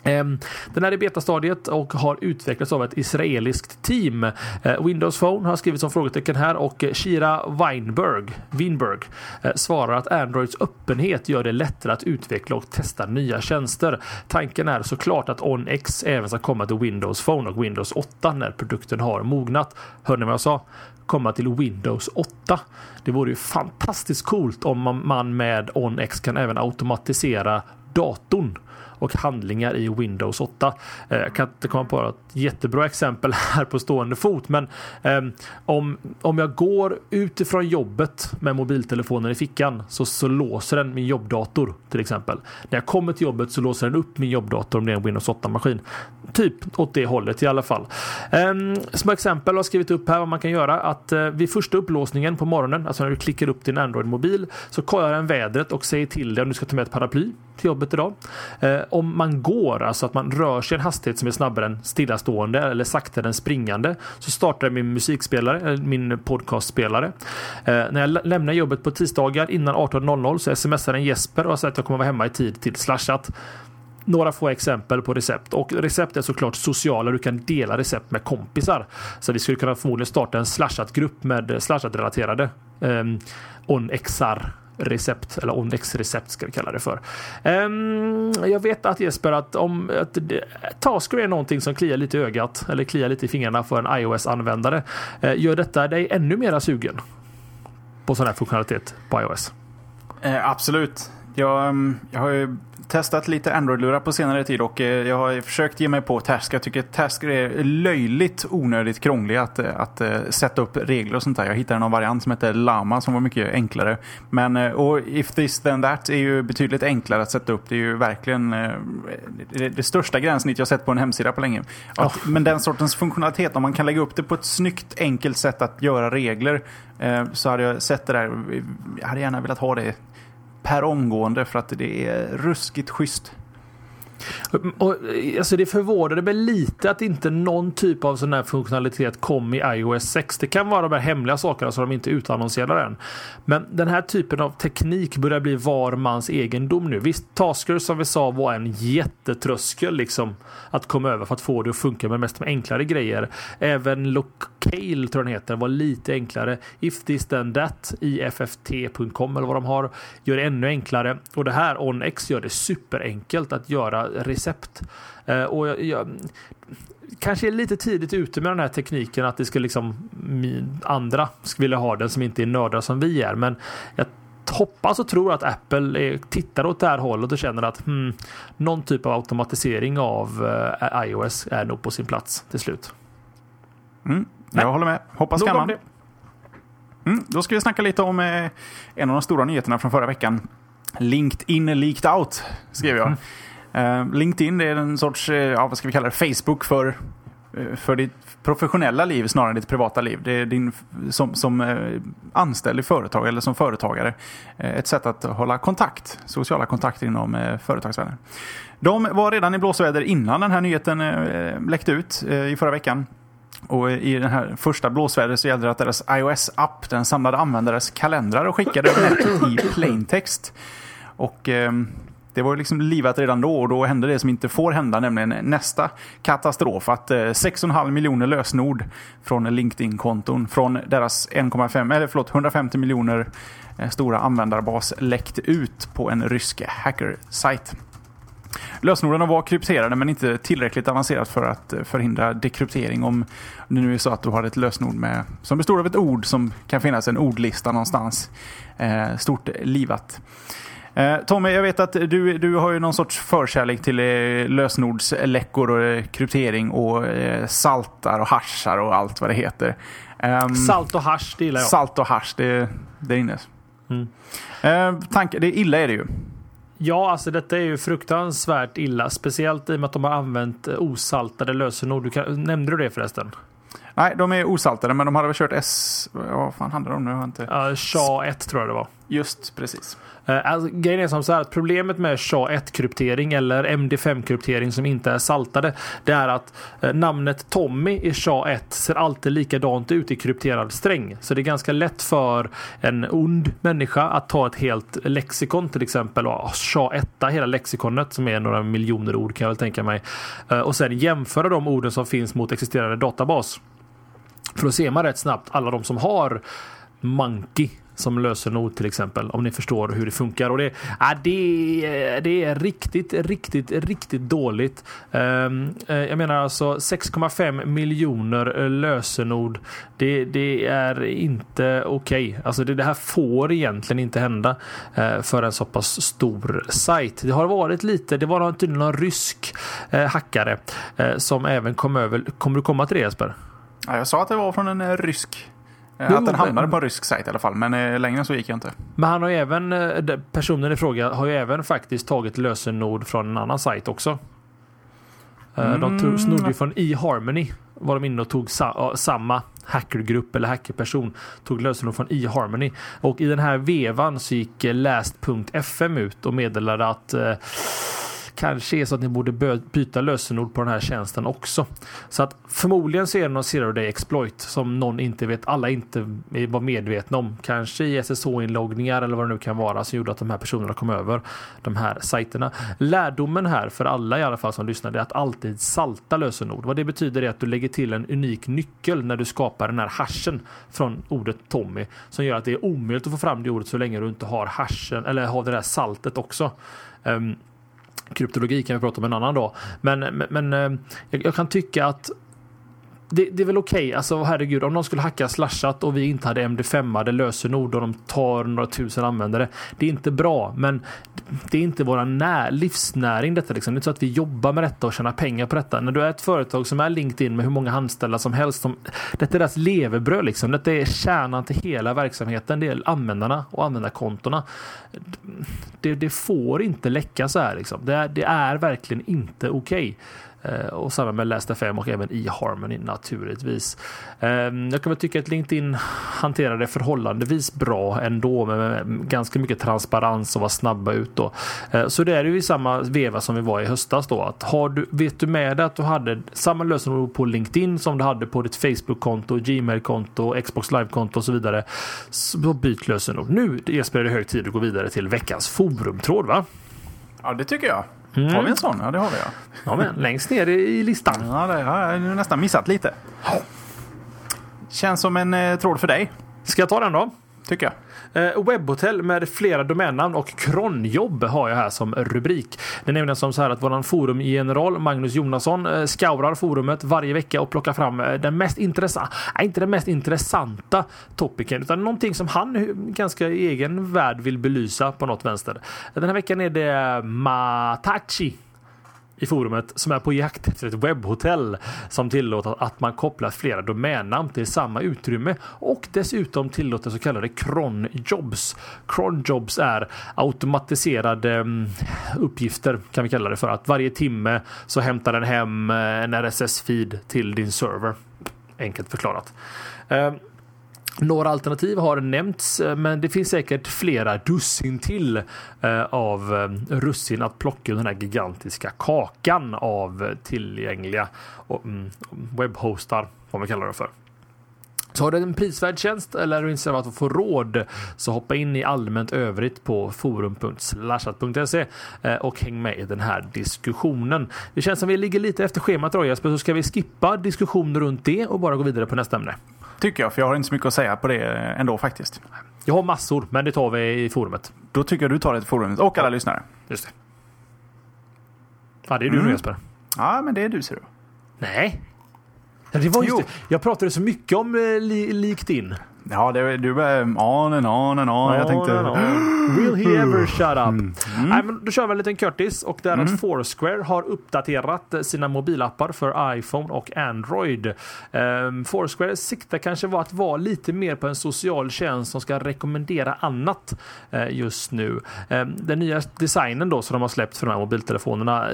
Ehm, den är i betastadiet och har utvecklats av ett israeliskt team. Eh, Windows Phone har skrivit som frågetecken här och Shira Weinberg, Weinberg eh, svarar att Androids öppenhet gör det lättare att utveckla och testa nya tjänster. Tanken är såklart att OnX även ska komma till Windows Phone och Windows 8 när produkten har mognat. Hörde ni vad jag sa? Komma till Windows 8. Det vore ju fantastiskt coolt om man med OnX kan även automatisera datorn och handlingar i Windows 8. Eh, jag kan inte komma på ett jättebra exempel här på stående fot, men ehm, om, om jag går utifrån jobbet med mobiltelefonen i fickan så, så låser den min jobbdator till exempel. När jag kommer till jobbet så låser den upp min jobbdator om det är en Windows 8-maskin. Typ åt det hållet i alla fall. Ehm, små exempel har skrivit upp här vad man kan göra. Att eh, vid första upplåsningen på morgonen, alltså när du klickar upp din Android-mobil, så kollar den vädret och säger till dig om du ska ta med ett paraply till jobbet idag. Eh, om man går, alltså att man rör sig i en hastighet som är snabbare än stillastående eller saktare än springande, så startar min musikspelare, eh, min podcastspelare. Eh, när jag lämnar jobbet på tisdagar innan 18.00 så smsar en Jesper och säger att jag kommer vara hemma i tid till slashat några få exempel på recept. Och recept är såklart sociala. Du kan dela recept med kompisar. Så vi skulle kunna förmodligen starta en slashat-grupp med slashat-relaterade eh, onxar recept eller OnX-recept ska vi kalla det för. Um, jag vet att Jesper att om att Tasker är någonting som kliar lite i ögat eller kliar lite i fingrarna för en iOS-användare. Uh, gör detta dig ännu mera sugen på sån här funktionalitet på iOS? Eh, absolut. Jag, ehm, jag har ju testat lite Android-lurar på senare tid och eh, jag har försökt ge mig på Tasker. Jag tycker Tasker är löjligt onödigt krånglig att, eh, att, eh, sätta upp regler och sånt där. Jag hittade någon variant som heter Lama som var mycket enklare. Men och If this then that är ju betydligt enklare att sätta upp. Det är ju verkligen det, det största gränssnitt jag sett på en hemsida på länge. Att, oh. Men den sortens funktionalitet, om man kan lägga upp det på ett snyggt enkelt sätt att göra regler så hade jag sett det där. Jag hade gärna velat ha det per omgående för att det är ruskigt schysst. Och, alltså det förvånade mig lite att inte någon typ av sån här funktionalitet kom i iOS 6. Det kan vara de här hemliga sakerna som de inte utannonserar än. Men den här typen av teknik börjar bli var mans egendom nu. Visst, Tasker som vi sa var en jättetröskel liksom att komma över för att få det att funka med mest med enklare grejer. Även Locale tror jag den heter var lite enklare. If this then that ifft.com eller vad de har gör det ännu enklare och det här OnX gör det superenkelt att göra recept. Eh, och jag, jag, kanske är lite tidigt ute med den här tekniken att det ska liksom andra skulle vilja ha den som inte är nördar som vi är. Men jag hoppas och tror att Apple är, tittar åt det här hållet och känner att hmm, någon typ av automatisering av uh, iOS är nog på sin plats till slut. Mm, jag Nej. håller med. Hoppas kan man. Mm, då ska vi snacka lite om eh, en av de stora nyheterna från förra veckan. LinkedIn leaked out, skrev jag. Mm. Eh, LinkedIn det är en sorts, eh, ja, vad ska vi kalla det, Facebook för, eh, för ditt professionella liv snarare än ditt privata liv. Det är din, som, som anställd i företag eller som företagare. Ett sätt att hålla kontakt, sociala kontakter inom företagsvärlden. De var redan i blåsväder innan den här nyheten läckte ut i förra veckan. Och i den här första blåsvädret så gällde det att deras iOS-app den samlade användares kalendrar och skickade i plaintext. Och eh, det var liksom livat redan då och då hände det som inte får hända, nämligen nästa katastrof. Att eh, 6,5 miljoner lösenord från LinkedIn-konton från deras 1,5 eller förlåt 150 miljoner eh, stora användarbas läckt ut på en rysk hackersajt. Lösenorden var krypterade men inte tillräckligt avancerat för att eh, förhindra dekryptering. Om det nu är så att du har ett lösenord med, som består av ett ord som kan finnas en ordlista någonstans. Eh, stort livat. Eh, Tommy, jag vet att du, du har ju någon sorts förkärlek till eh, lösenordsläckor och eh, kryptering och saltar och hashar och allt vad det heter. Um, Salt och hash, det gillar jag. Salt och hash, det, det är inne. Mm. Uh, tank, det, illa är det ju. Ja, alltså detta är ju fruktansvärt illa. Speciellt i och med att de har använt osaltade lösenord. Du kan, nämnde du det förresten? Nej, de är osaltade, men de hade väl kört S... Vad fan handlar det om nu? Inte... Uh, SHA-1 tror jag det var. Just precis. Eh, alltså, grejen är som så här att problemet med SHA-1-kryptering eller MD5-kryptering som inte är saltade. Det är att eh, namnet Tommy i SHA-1 ser alltid likadant ut i krypterad sträng. Så det är ganska lätt för en ond människa att ta ett helt lexikon till exempel och SHA-1, hela lexikonet som är några miljoner ord kan jag väl tänka mig. Eh, och sen jämföra de orden som finns mot existerande databas. För då ser man rätt snabbt alla de som har Monkey som lösenord till exempel. Om ni förstår hur det funkar. Och det, ja, det, det är riktigt, riktigt, riktigt dåligt. Um, jag menar alltså 6,5 miljoner eh, lösenord. Det, det är inte okej. Okay. Alltså det, det, här får egentligen inte hända uh, för en så pass stor sajt. Det har varit lite, det var tydligen någon rysk uh, hackare uh, som även kom över. Kommer du komma till det Jesper? Ja, jag sa att det var från en rysk att den hamnade på en rysk sajt i alla fall, men eh, längre så gick jag inte. Men han har ju även, eh, personen i fråga har ju även faktiskt tagit lösenord från en annan sajt också. Mm. De tog, snodde ju från eHarmony. Var de inne och tog sa, samma hackergrupp eller hackerperson. Tog lösenord från eHarmony. Och i den här vevan så gick last.fm ut och meddelade att eh, kanske är så att ni borde byta lösenord på den här tjänsten också. Så att förmodligen så är det någon zero day exploit som någon inte vet, alla inte var medvetna om. Kanske i SSH-inloggningar eller vad det nu kan vara som gjorde att de här personerna kom över de här sajterna. Lärdomen här för alla i alla fall som lyssnar är att alltid salta lösenord. Vad det betyder är att du lägger till en unik nyckel när du skapar den här hashen från ordet Tommy som gör att det är omöjligt att få fram det ordet så länge du inte har hashen eller har det där saltet också. Um, kryptologi kan vi prata om en annan dag. Men, men, eh, jag kan tycka att det, det, är väl okej, okay. alltså herregud om någon skulle hacka slashat och vi inte hade MD5 det lösenord och de tar några tusen användare. Det är inte bra, men det är inte vår när, livsnäring detta liksom. Det är inte så att vi jobbar med detta och tjänar pengar på detta. När du är ett företag som är LinkedIn med hur många anställda som helst. Som, detta är deras levebröd liksom. Detta är kärnan till hela verksamheten. Det är användarna och användarkontona. Det, det får inte läcka så här liksom. Det är, det är verkligen inte okej. Okay. Eh, och samma med Last FM och även i Harmony naturligtvis. Ehm, jag kan väl tycka att LinkedIn hanterar det förhållandevis bra ändå med ganska mycket transparens och var snabba ut då. Eh, så det är ju i samma veva som vi var i höstas då. Att har du, vet du med dig att du hade samma lösenord på LinkedIn som du hade på ditt Facebook-konto, Gmail-konto, Xbox Live-konto och så vidare. Så byt lösenord. Nu Jesper är det hög tid att gå vidare till veckans forumtråd va? Ja det tycker jag. Mm. Har vi en sån? Ja, det har vi ja. ja men, längst ner i listan. Ja, det har jag nästan missat lite. Känns som en eh, tråd för dig. Ska jag ta den då? Tycker jag. Eh, webbhotell med flera domännamn och kronjobb har jag här som rubrik. Det är nämligen som så här att våran forumgeneral Magnus Jonasson eh, scourar forumet varje vecka och plockar fram eh, den mest intressanta, inte den mest intressanta topicen utan någonting som han ganska i egen värld vill belysa på något vänster. Den här veckan är det Matachi i forumet som är på jakt efter ett webbhotell som tillåter att man kopplar flera domännamn till samma utrymme och dessutom tillåter så kallade cronjobs. Cronjobs är automatiserade mm, uppgifter kan vi kalla det för att varje timme så hämtar den hem eh, en RSS-feed till din server. Enkelt förklarat. Eh, några alternativ har nämnts, eh, men det finns säkert flera dussin till eh, av eh, russin att plocka ur den här gigantiska kakan av tillgängliga mm, webbhostar, vad man kallar det för. Så har du en prisvärd tjänst eller är du intresserad av att få råd så hoppa in i allmänt övrigt på forum.slashat.se och häng med i den här diskussionen. Det känns som vi ligger lite efter schemat då Jesper, så ska vi skippa diskussion runt det och bara gå vidare på nästa ämne. Tycker jag, för jag har inte så mycket att säga på det ändå faktiskt. Jag har massor, men det tar vi i forumet. Då tycker jag du tar det till forumet och alla ja. lyssnare. Just det. Ja, det är du mm. nu Jesper. Ja, men det är du ser du. Nej. Det var just det. Jag pratade så mycket om eh, li LinkedIn. Ja, det, du började on and on and on. Jag tänkte... Will he ever shut up? Mm. Nej, men då kör vi en liten Curtis och det är mm. att Foursquare har uppdaterat sina mobilappar för iPhone och Android. Um, Foursquare siktar kanske var att vara lite mer på en social tjänst som ska rekommendera annat uh, just nu. Um, den nya designen då som de har släppt för de här mobiltelefonerna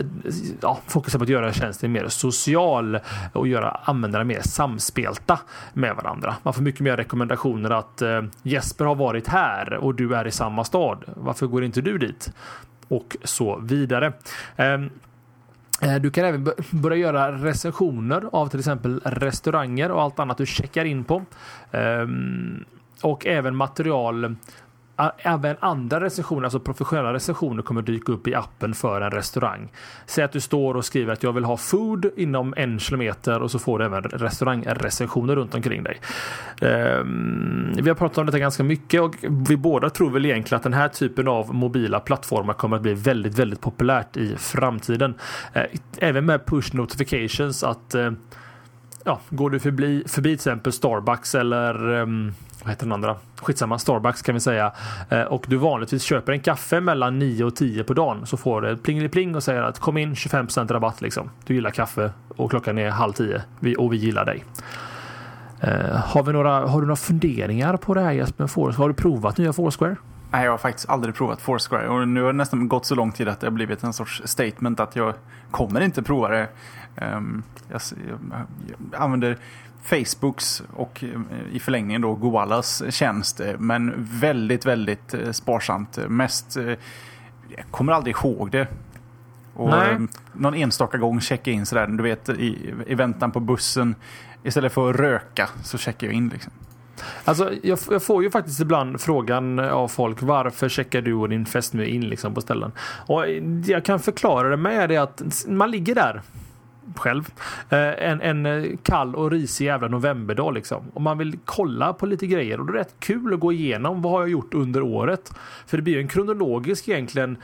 ja, fokuserar på att göra tjänsten mer social och göra användarna mer samspelta med varandra. Man får mycket mer rekommendationer situationer att eh, Jesper har varit här och du är i samma stad. Varför går inte du dit? Och så vidare. Ehm, eh, du kan även börja göra recensioner av till exempel restauranger och allt annat du checkar in på. Ehm, och även material Även andra recensioner, alltså professionella recensioner kommer dyka upp i appen för en restaurang. Säg att du står och skriver att jag vill ha food inom en kilometer och så får du även restaurangrecensioner runt omkring dig. Um, vi har pratat om detta ganska mycket och vi båda tror väl egentligen att den här typen av mobila plattformar kommer att bli väldigt, väldigt populärt i framtiden. Uh, även med push notifications att uh, ja, går du förbi, förbi till exempel Starbucks eller um, vad heter den andra? Skitsamma, Starbucks kan vi säga. Eh, och du vanligtvis köper en kaffe mellan 9 och 10 på dagen så får du pling och säger att kom in 25% rabatt liksom. Du gillar kaffe och klockan är halv 10 och vi gillar dig. Eh, har, vi några, har du några funderingar på det här Jesper? Foursquare? Har du provat nya Foursquare? Nej, jag har faktiskt aldrig provat Foursquare och nu har det nästan gått så lång tid att det har blivit en sorts statement att jag kommer inte prova det. Ehm, jag använder Facebooks och eh, i förlängningen då Goalas tjänst. Eh, men väldigt, väldigt eh, sparsamt. Mest, jag kommer aldrig ihåg det. Och Nej. någon enstaka gång checka in sådär, du vet i, i väntan på bussen. Istället för att röka så checkar jag in liksom. Alltså, jag, jag, får ju faktiskt ibland frågan av folk varför checkar du och din fästmö in liksom på ställen? Och jag kan förklara det med det att man ligger där själv. Eh, en, en eh, kall och risig jävla novemberdag liksom. Och man vill kolla på lite grejer och det är rätt kul att gå igenom vad har jag gjort under året. För det blir en kronologisk egentligen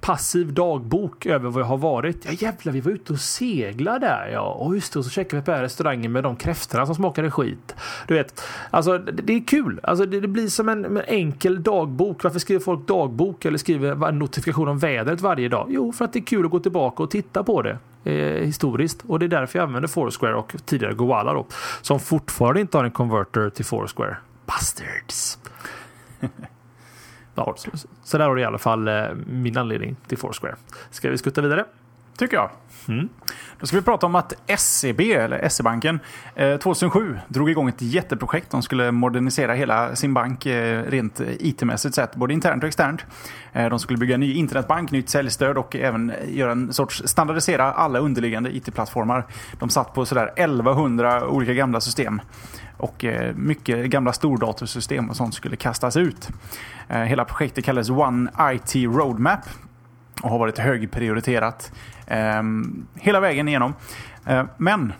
passiv dagbok över vad jag har varit. Ja jävlar, vi var ute och seglade där ja. Och just det, och så checkade vi på restaurangen med de kräftorna som smakade skit. Du vet, alltså det, är kul. Alltså det, det blir som en, en, enkel dagbok. Varför skriver folk dagbok eller skriver en notifikation om vädret varje dag? Jo, för att det är kul att gå tillbaka och titta på det eh, historiskt. Och det är därför jag använder Foursquare och tidigare Goala då. Som fortfarande inte har en converter till Foursquare. Bastards! Ja, så, så där har du i alla fall eh, min anledning till Foursquare. Ska vi skutta vidare? Tycker jag. Mm. Då ska vi prata om att SEB, eller SE-banken, 2007 eh, drog igång ett jätteprojekt. De skulle modernisera hela sin bank eh, rent IT-mässigt sett, både internt och externt. Eh, de skulle bygga en ny internetbank, nytt säljstöd och även göra en sorts standardisera alla underliggande IT-plattformar. De satt på sådär 1100 olika gamla system. Och mycket gamla stordatorsystem och sånt skulle kastas ut. Hela projektet kallades One IT Roadmap och har varit högprioriterat eh, hela vägen igenom. Eh, men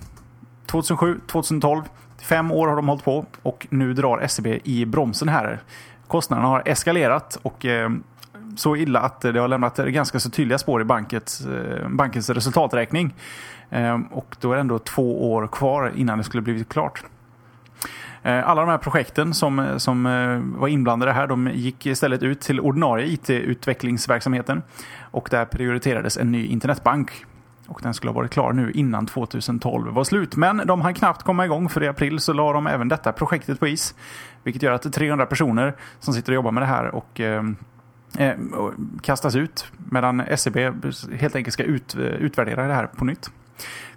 2007, 2012, fem år har de hållit på och nu drar SEB i bromsen här. Kostnaderna har eskalerat och eh, så illa att det har lämnat ganska så tydliga spår i bankets, eh, bankens resultaträkning. Ehm, och då är det ändå två år kvar innan det skulle blivit klart. Eh, alla de här projekten som, som eh, var inblandade här de gick istället ut till ordinarie IT-utvecklingsverksamheten. Och där prioriterades en ny internetbank. Och den skulle ha varit klar nu innan 2012 var slut. Men de hann knappt komma igång för i april så la de även detta projektet på is. Vilket gör att 300 personer som sitter och jobbar med det här och eh, eh kastas ut. Medan SCB helt enkelt ska ut, utvärdera det här på nytt.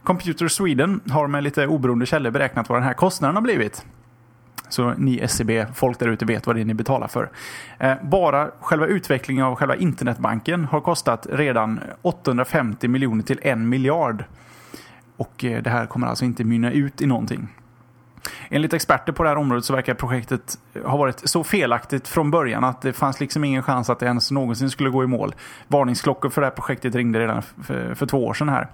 Computer Sweden har med lite oberoende källor beräknat vad den här kostnaden har blivit. Så ni SEB, folk där ute vet vad det är ni betalar för. Eh, bara själva utvecklingen av själva internetbanken har kostat redan 850 miljoner till en miljard. Och eh, det här kommer alltså inte mynna ut i någonting. Enligt experter på det här området så verkar projektet eh, ha varit så felaktigt från början att det fanns liksom ingen chans att det ens någonsin skulle gå i mål. Varningsklockor för det här projektet ringde redan för, för två år sedan här.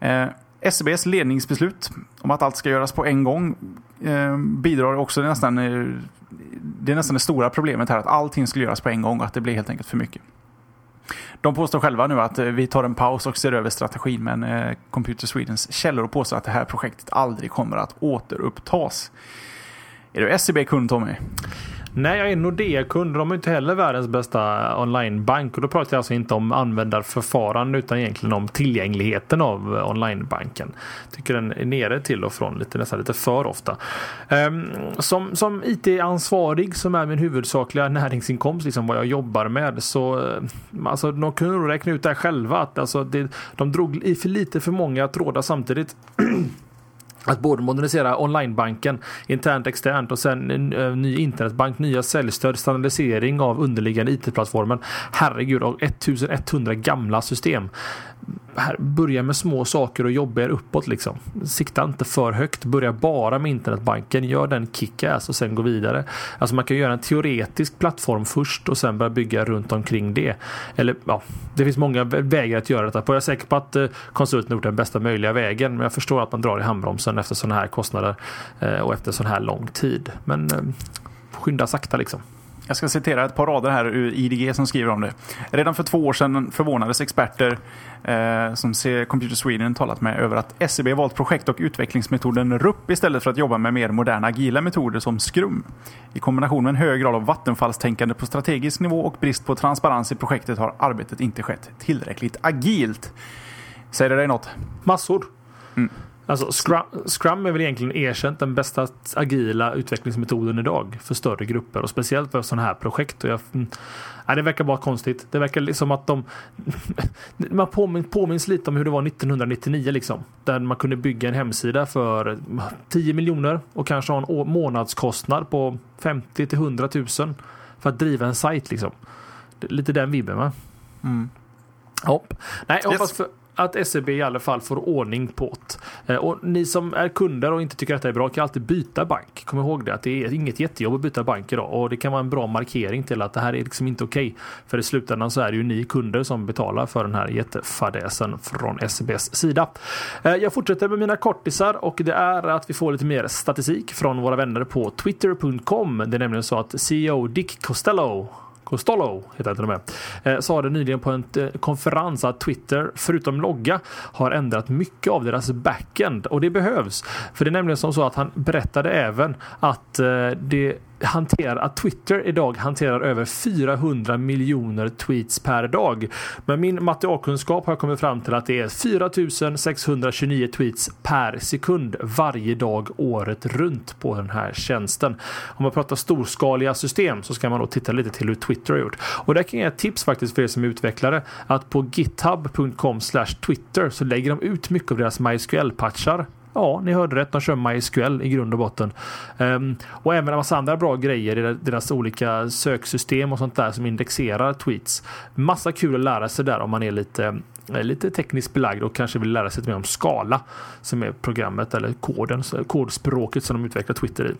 Eh, SCBs ledningsbeslut om att allt ska göras på en gång eh, bidrar också nästan det är nästan det stora problemet här att allting skulle göras på en gång och att det blir helt enkelt för mycket. De påstår själva nu att eh, vi tar en paus och ser över strategin men eh, Computer Swedens källor påstår att det här projektet aldrig kommer att återupptas. Är du SCB-kund Tommy? Nej, jag är Nordea-kund. De är inte heller världens bästa onlinebank. Och då pratar jag alltså inte om användarförfarande utan egentligen om tillgängligheten av onlinebanken. Tycker den är nere till och från lite, nästan lite för ofta. Um, som, som IT-ansvarig som är min huvudsakliga näringsinkomst, liksom vad jag jobbar med, så eh, alltså, de kunde nog räkna ut det här själva. Att, alltså, det, de drog i för lite för många trådar samtidigt. Att både modernisera onlinebanken internt externt och sen en eh, ny internetbank, nya säljstöd, standardisering av underliggande IT-plattformen. Herregud, och 1100 gamla system här, börja med små saker och jobba er uppåt liksom. Sikta inte för högt. Börja bara med internetbanken. Gör den kick-ass och sen gå vidare. Alltså man kan göra en teoretisk plattform först och sen börja bygga runt omkring det. Eller ja, det finns många vägar att göra detta på. Jag är säker på att eh, konsulten har gjort den bästa möjliga vägen. Men jag förstår att man drar i handbromsen efter sådana här kostnader eh, och efter sån här lång tid. Men eh, skynda sakta liksom. Jag ska citera ett par rader här ur IDG som skriver om det. Redan för två år sedan förvånades experter eh, som ser Computer Sweden talat med över att SCB valt projekt och utvecklingsmetoden RUP istället för att jobba med mer moderna agila metoder som Scrum. I kombination med en hög grad av vattenfallstänkande på strategisk nivå och brist på transparens i projektet har arbetet inte skett tillräckligt agilt. Säger det dig något? Massor. Mm. Alltså Scrum, Scrum är väl egentligen erkänt den bästa agila utvecklingsmetoden idag för större grupper och speciellt för sådana här projekt. Och jag, nej, mm, det verkar bara konstigt. Det verkar liksom att de... man påminns, påminns lite om hur det var 1999 liksom. Där man kunde bygga en hemsida för 10 miljoner och kanske ha en månadskostnad på 50 till 100 000 för att driva en sajt liksom. Lite den vibben va? Mm. Ja. Nej, jag hoppas för att SEB i alla fall får ordning på det. Eh, och ni som är kunder och inte tycker att det är bra kan alltid byta bank. Kom ihåg det att det är inget jättejobb att byta bank idag och det kan vara en bra markering till att det här är liksom inte okej. Okay. För i slutändan så är det ju ni kunder som betalar för den här jättefadäsen från SEBs sida. Eh, jag fortsätter med mina kortisar och det är att vi får lite mer statistik från våra vänner på twitter.com. Det är nämligen så att CEO Dick Costello Costolo, heter han till och med, eh, sa det nyligen på en eh, konferens att Twitter, förutom logga, har ändrat mycket av deras backend och det behövs. För det är nämligen som så att han berättade även att eh, det hanterar, att Twitter idag hanterar över 400 miljoner tweets per dag. Med min matteakunskap har jag kommit fram till att det är 4629 tweets per sekund varje dag året runt på den här tjänsten. Om man pratar storskaliga system så ska man då titta lite till hur Twitter har gjort. Och där kan jag ge ett tips faktiskt för er som är utvecklare att på github.com Twitter så lägger de ut mycket av deras MySQL-patchar Ja, ni hörde rätt. De kör MySQL i grund och botten. Um, och även en massa andra bra grejer i deras olika söksystem och sånt där som indexerar tweets. Massa kul att lära sig där om man är lite eh, lite tekniskt belagd och kanske vill lära sig lite mer om skala som är programmet eller koden, kodspråket som de utvecklar Twitter i.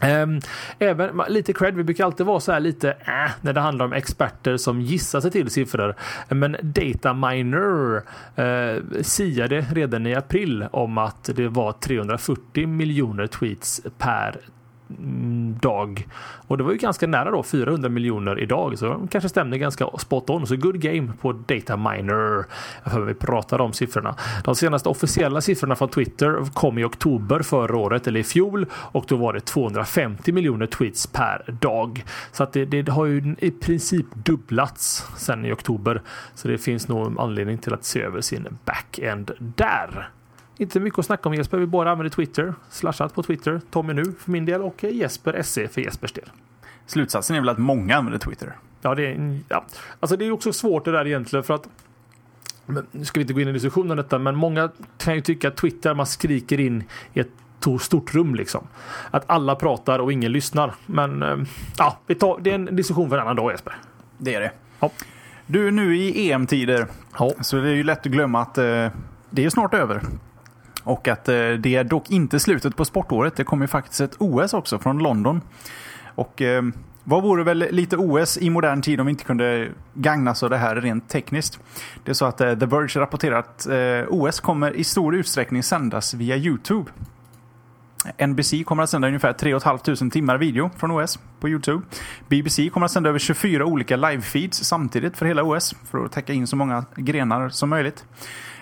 Ehm, även lite cred, vi brukar alltid vara så här lite äh, när det handlar om experter som gissar sig till siffror. Men Dataminer uh, eh, siade redan i april om att det var 340 miljoner tweets per Mm, dag. Och det var ju ganska nära då 400 miljoner idag. Så de kanske stämde ganska spot on. Så good game på Data Miner. För vi pratade om siffrorna. De senaste officiella siffrorna från Twitter kom i oktober förra året eller i fjol och då var det 250 miljoner tweets per dag. Så att det, det har ju i princip dubblats sen i oktober. Så det finns nog anledning till att se över sin backend där. Inte mycket att snacka om Jesper. Vi bara använder Twitter. Slashat på Twitter. Tommy nu för min del och Jesper SE för Jespers del. Slutsatsen är väl att många använder Twitter. Ja, det är, ja. Alltså det är också svårt det där egentligen för att nu ska vi inte gå in i diskussion om detta, men många kan ju tycka att Twitter, man skriker in i ett stort rum liksom. Att alla pratar och ingen lyssnar. Men eh, ja, vi tar, det är en diskussion för en annan dag Jesper. Det är det. Ja. Du, nu i EM-tider Ja. så det är ju lätt att glömma att eh, det är snart över. Och att eh, det är dock inte slutet på sportåret. Det kommer ju faktiskt ett OS också från London. Och eh, vad vore väl lite OS i modern tid om vi inte kunde gagnas av det här rent tekniskt? Det är så att eh, The Verge rapporterar att eh, OS kommer i stor utsträckning sändas via YouTube. NBC kommer att sända ungefär 3 500 timmar video från OS på YouTube. BBC kommer att sända över 24 olika live-feeds samtidigt för hela OS för att täcka in så många grenar som möjligt.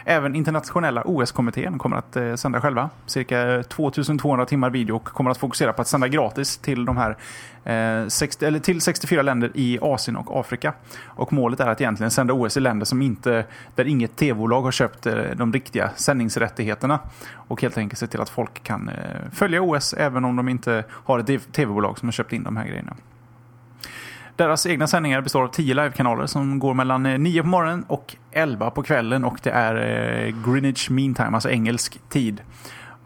Även internationella OS-kommittén kommer att eh, sända själva. Cirka 2200 timmar video och kommer att fokusera på att sända gratis till de här eh, 60, eller till 64 länder i Asien och Afrika. Och målet är att egentligen sända OS i länder som inte, där inget tv-bolag har köpt eh, de riktiga sändningsrättigheterna. Och helt enkelt se till att folk kan eh, följa OS även om de inte har ett tv-bolag som har köpt in de här grejerna. Deras egna sändningar består av 10 livekanaler som går mellan eh, 9 på morgonen och 11 på kvällen och det är eh, Greenwich Mean Time, alltså engelsk tid.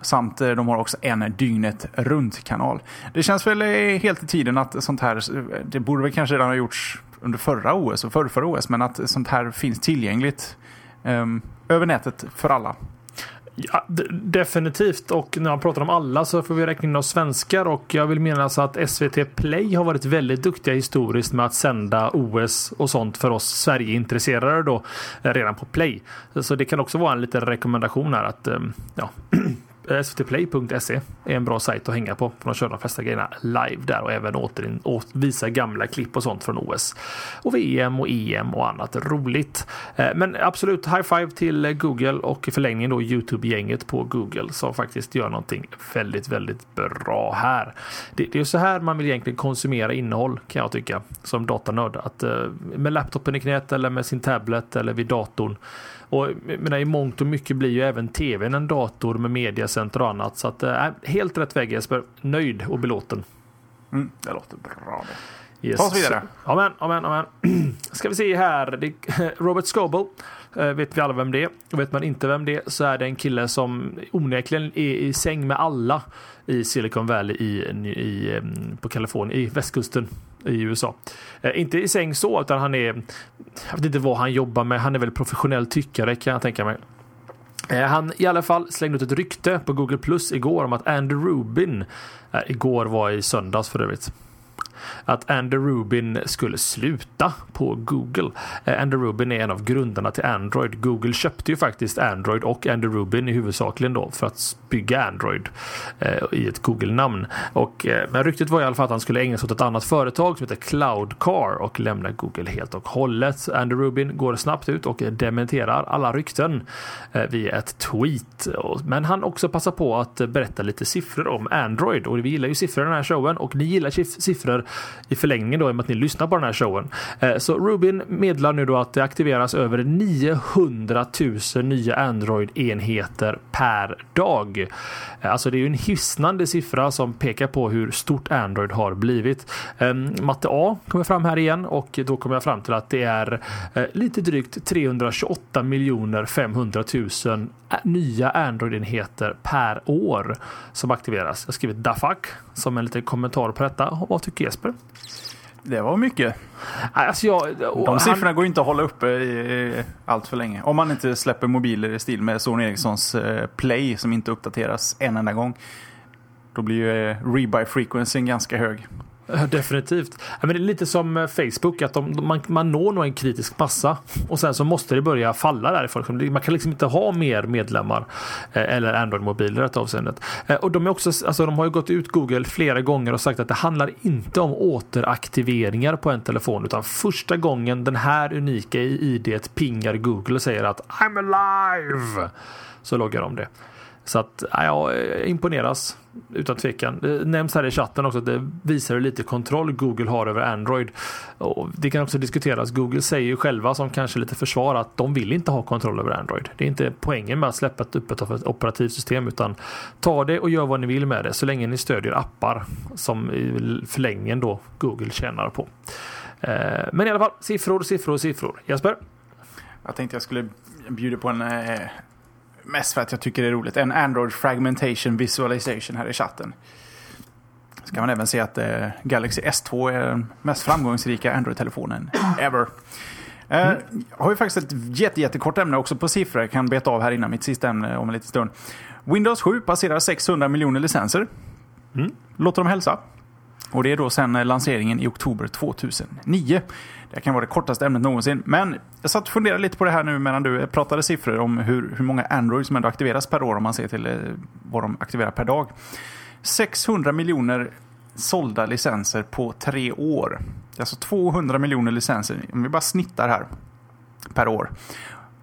Samt de har också en dygnet runt-kanal. Det känns väl helt i tiden att sånt här, det borde väl kanske redan ha gjorts under förra OS och förrförra OS, men att sånt här finns tillgängligt um, över nätet för alla. Ja, definitivt. Och när man pratar om alla så får vi räkna in oss svenskar. Och jag vill menas alltså att SVT Play har varit väldigt duktiga historiskt med att sända OS och sånt för oss Sverigeintresserade då eh, redan på Play. Så det kan också vara en liten rekommendation här att ehm, ja, svtplay.se är en bra sajt att hänga på. För de kör de flesta grejerna live där och även återin, åt, visa gamla klipp och sånt från OS. Och VM och EM och annat roligt. Eh, Men absolut, high five till Google och i förlängningen då Youtube-gänget på Google som faktiskt gör någonting väldigt, väldigt bra här. Det, det är så här man vill egentligen konsumera innehåll kan jag tycka som datanörd. Att eh, med laptopen i knät eller med sin tablet eller vid datorn och menar, i mångt och mycket blir ju även tvn en dator med mediacenter och annat. Så att, äh, helt rätt väg Jesper. Nöjd och belåten. Mm, det låter bra det. Yes. Ta oss vidare. Amen, amen, amen. Ska vi se här. Robert Scoble. eh, Vet vi alla vem det är? Och vet man inte vem det är så är det en kille som onekligen är i säng med alla i Silicon Valley i, i, em, på Kalifornien, i västkusten i USA. Eh, inte i säng så, utan han är, jag vet inte vad han jobbar med, han är väl professionell tyckare kan jag tänka mig. Eh, Han i alla fall slängde ut ett rykte på Google Plus igår om att Andy Rubin, eh, igår var i söndags för övrigt, att Andy Rubin skulle sluta på Google. Eh, Andy Rubin är en av grundarna till Android. Google köpte ju faktiskt Android och Andy Rubin i huvudsakligen då för att bygga Android eh, i ett Google-namn. Och, eh, men ryktet var i alla fall att han skulle ägna sig åt ett annat företag som heter Cloudcar och lämna Google helt och hållet. Andy Rubin går snabbt ut och dementerar alla rykten eh, via ett tweet. Men han också passar på att berätta lite siffror om Android och vi gillar ju siffror i den här showen och ni gillar siffror i förlängningen då i och med att ni lyssnar på den här showen. Eh, så Rubin meddelar nu då att det aktiveras över 900 000 nya Android-enheter per dag. Eh, alltså det är ju en hisnande siffra som pekar på hur stort Android har blivit. Ehm, Matte A kommer fram här igen och då kommer jag fram till att det är eh, lite drygt 328 miljoner 500 000 nya Android-enheter per år som aktiveras. Jag skriver da som en liten kommentar på detta. Och Vad tycker Jesper? Det var mycket. Alltså jag, De han- siffrorna går inte att hålla uppe i, i allt för länge. Om man inte släpper mobiler i stil med Sony Ericssons eh, Play som inte uppdateras en enda gång. Då blir ju eh, rebuy frequencyn ganska hög. Definitivt. Ja, men det är lite som eh, Facebook, att de, man, man når nog en kritisk massa och sen så måste det börja falla därifrån. Liksom, man kan liksom inte ha mer medlemmar eh, eller Android-mobiler i detta avseendet. Eh, och de, är också, alltså, de har ju gått ut Google flera gånger och sagt att det handlar inte om återaktiveringar på en telefon utan första gången den här unika idet pingar Google och säger att I'm alive så loggar de det. Så att ja, jag imponeras utan tvekan. Det nämns här i chatten också att det visar hur lite kontroll Google har över Android. Och det kan också diskuteras. Google säger ju själva som kanske lite försvar att de vill inte ha kontroll över Android. Det är inte poängen med att släppa ett öppet operativsystem utan ta det och gör vad ni vill med det så länge ni stödjer appar som i förlängningen då Google tjänar på. Eh, men i alla fall siffror, siffror, siffror. Jesper? Jag tänkte jag skulle bjuda på en eh, Mest för att jag tycker det är roligt. En Android Fragmentation Visualization här i chatten. Ska man även se att eh, Galaxy S2 är den mest framgångsrika Android-telefonen ever. Eh, mm. Jag har ju faktiskt ett jätte, jättekort ämne också på siffror. Jag kan beta av här innan mitt sista ämne om en liten stund. Windows 7 passerar 600 miljoner licenser. Mm. Låter dem hälsa. Och det är då sedan lanseringen i oktober 2009. Det kan vara det kortaste ämnet någonsin. Men jag satt och funderade lite på det här nu medan du eh, pratade siffror om hur, hur många Android som ändå aktiveras per år om man ser till eh, vad de aktiverar per dag. 600 miljoner sålda licenser på tre år. Det är alltså 200 miljoner licenser, om vi bara snittar här, per år.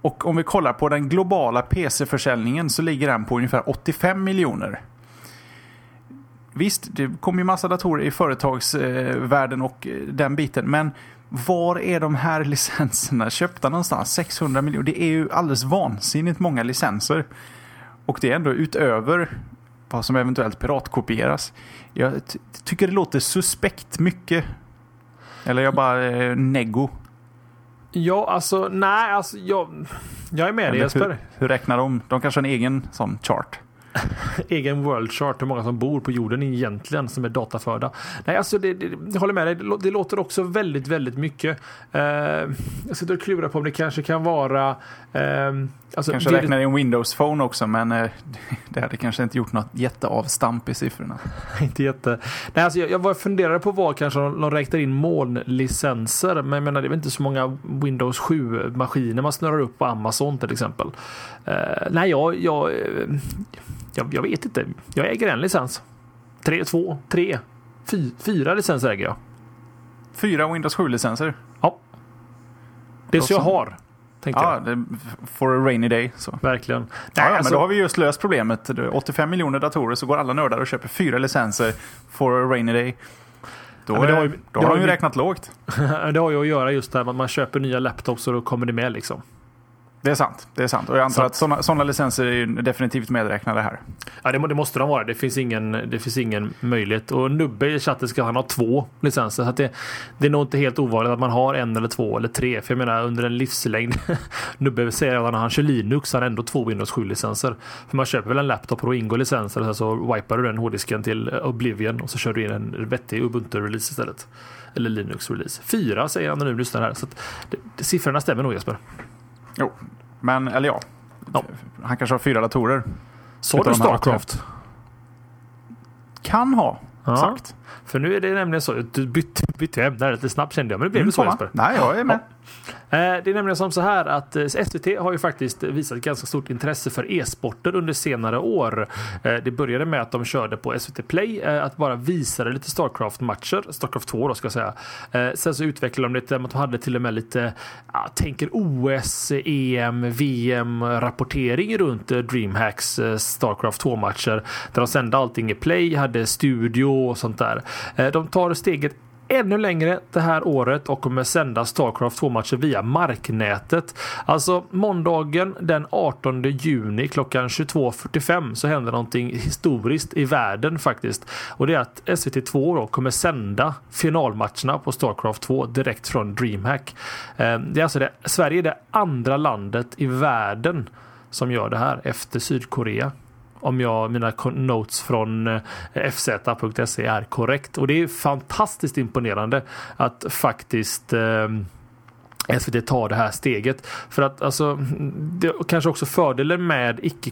Och om vi kollar på den globala PC-försäljningen så ligger den på ungefär 85 miljoner. Visst, det kommer ju massa datorer i företagsvärlden och eh, den biten, men var är de här licenserna köpta någonstans? 600 miljoner. Det är ju alldeles vansinnigt många licenser. Och det är ändå utöver vad som eventuellt piratkopieras. Jag tycker det låter suspekt mycket. Eller jag bara eh, nego. Ja, alltså nej, alltså jag, jag är med dig Jesper. Hur, hur räknar de? De kanske har en egen sån chart. egen world chart, hur många som bor på jorden egentligen som är dataförda. Nej, alltså det, det, jag håller med dig. Det, det låter också väldigt, väldigt mycket. Uh, jag sitter och klurar på om det kanske kan vara... Uh, alltså, kanske det, räknar i en Windows Phone också, men uh, det hade kanske inte gjort något jätteavstamp i siffrorna. inte jätte... Nej, alltså jag, jag funderade på vad kanske de, de räknar in molnlicenser, men jag menar det är väl inte så många Windows 7-maskiner man snurrar upp på Amazon till exempel. Uh, nej, jag, jag, jag, jag, vet inte. Jag äger en licens. Tre, två, tre, fy, fyra licenser äger jag. Fyra Windows 7-licenser? Ja. Det är så jag har. Ja, det, for a rainy day. Så. Verkligen. Nej, ja, alltså, men då har vi just löst problemet. 85 miljoner datorer så går alla nördar och köper fyra licenser for a rainy day. Då, ja, har, ju, då har de ju räknat lågt. det har ju att göra just det här att man köper nya laptops och då kommer det med liksom. Det är sant. Det är sant. Och jag antar så. att sådana licenser är definitivt medräknade här. Ja, det, det, måste de vara. Det finns ingen, det finns ingen möjlighet. Och Nubbe i chatten ska han ha två licenser. Så det, det är nog inte helt ovanligt att man har en eller två eller tre. För jag menar under en livslängd. Nubbe säger att när han kör Linux har han ändå två Windows 7-licenser. För man köper väl en laptop och då ingår licenser och sen så wipar du den hårddisken till Oblivion och så kör du in en vettig Ubuntu-release istället. Eller Linux-release. Fyra säger han när nu lyssnar här. Så att, det, siffrorna stämmer nog Jesper. Jo, men eller ja. ja. Han kanske har fyra datorer. Sa du Starcraft? Kan ha ja. sagt. För nu är det nämligen så. Du bytte, bytte ämne lite snabbt kände jag. Men det blev mm, så Jesper. Nej, jag är med. Ja. Eh, det är nämligen som så här att eh, SVT har ju faktiskt visat ganska stort intresse för e-sporter under senare år. Eh, det började med att de körde på SVT Play att bara visa lite Starcraft-matcher. Starcraft 2 då ska jag säga. Sen så utvecklade de lite, de hade till och med lite, jag tänker OS, EM, VM rapportering runt DreamHacks Starcraft 2-matcher. Där de sände allting i Play, hade studio och sånt där. Eh, de tar steget ännu längre det här året och kommer sända Starcraft 2-matcher via marknätet. Alltså måndagen den 18 juni klockan 22.45 så händer någonting historiskt i världen faktiskt. Och det är att SVT2 då kommer sända finalmatcherna på Starcraft 2 direkt från DreamHack. Eh, det är alltså det, Sverige är det andra landet i världen som gör det här efter Sydkorea om jag, mina notes från eh, fz.se är korrekt. Och det är fantastiskt imponerande att faktiskt eh, SVT tar det här steget. För att alltså, det kanske också fördelen med icke,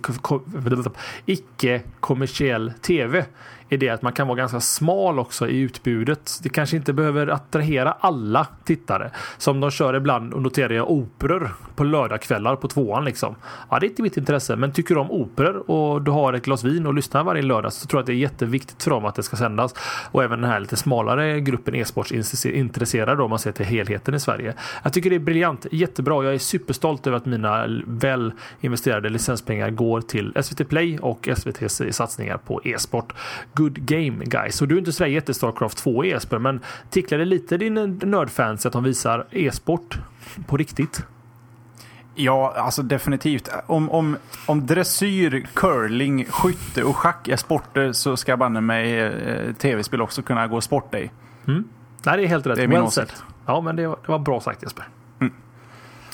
icke kommersiell tv är det att man kan vara ganska smal också i utbudet. Det kanske inte behöver attrahera alla tittare. Som de kör ibland och noterar jag operor på lördagskvällar på tvåan liksom. Ja, det är inte mitt intresse, men tycker du om operor och du har ett glas vin och lyssnar varje lördag så tror jag att det är jätteviktigt för dem att det ska sändas. Och även den här lite smalare gruppen e-sportsintresserade om man ser till helheten i Sverige. Jag tycker det är briljant, jättebra. Jag är superstolt över att mina väl investerade licenspengar går till SVT Play och SVTs satsningar på e-sport. Good game guys. Och du är inte sådär jätte Starcraft 2 e-sport men ticklar det lite din nördfans att de visar e-sport på riktigt? Ja, alltså definitivt. Om, om, om dressyr, curling, skytte och schack är sporter så ska banne mig eh, tv-spel också kunna gå sport i. Mm. Nej, det är helt rätt. Det är min well åsikt. Ja, men det var, det var bra sagt Jesper. Mm.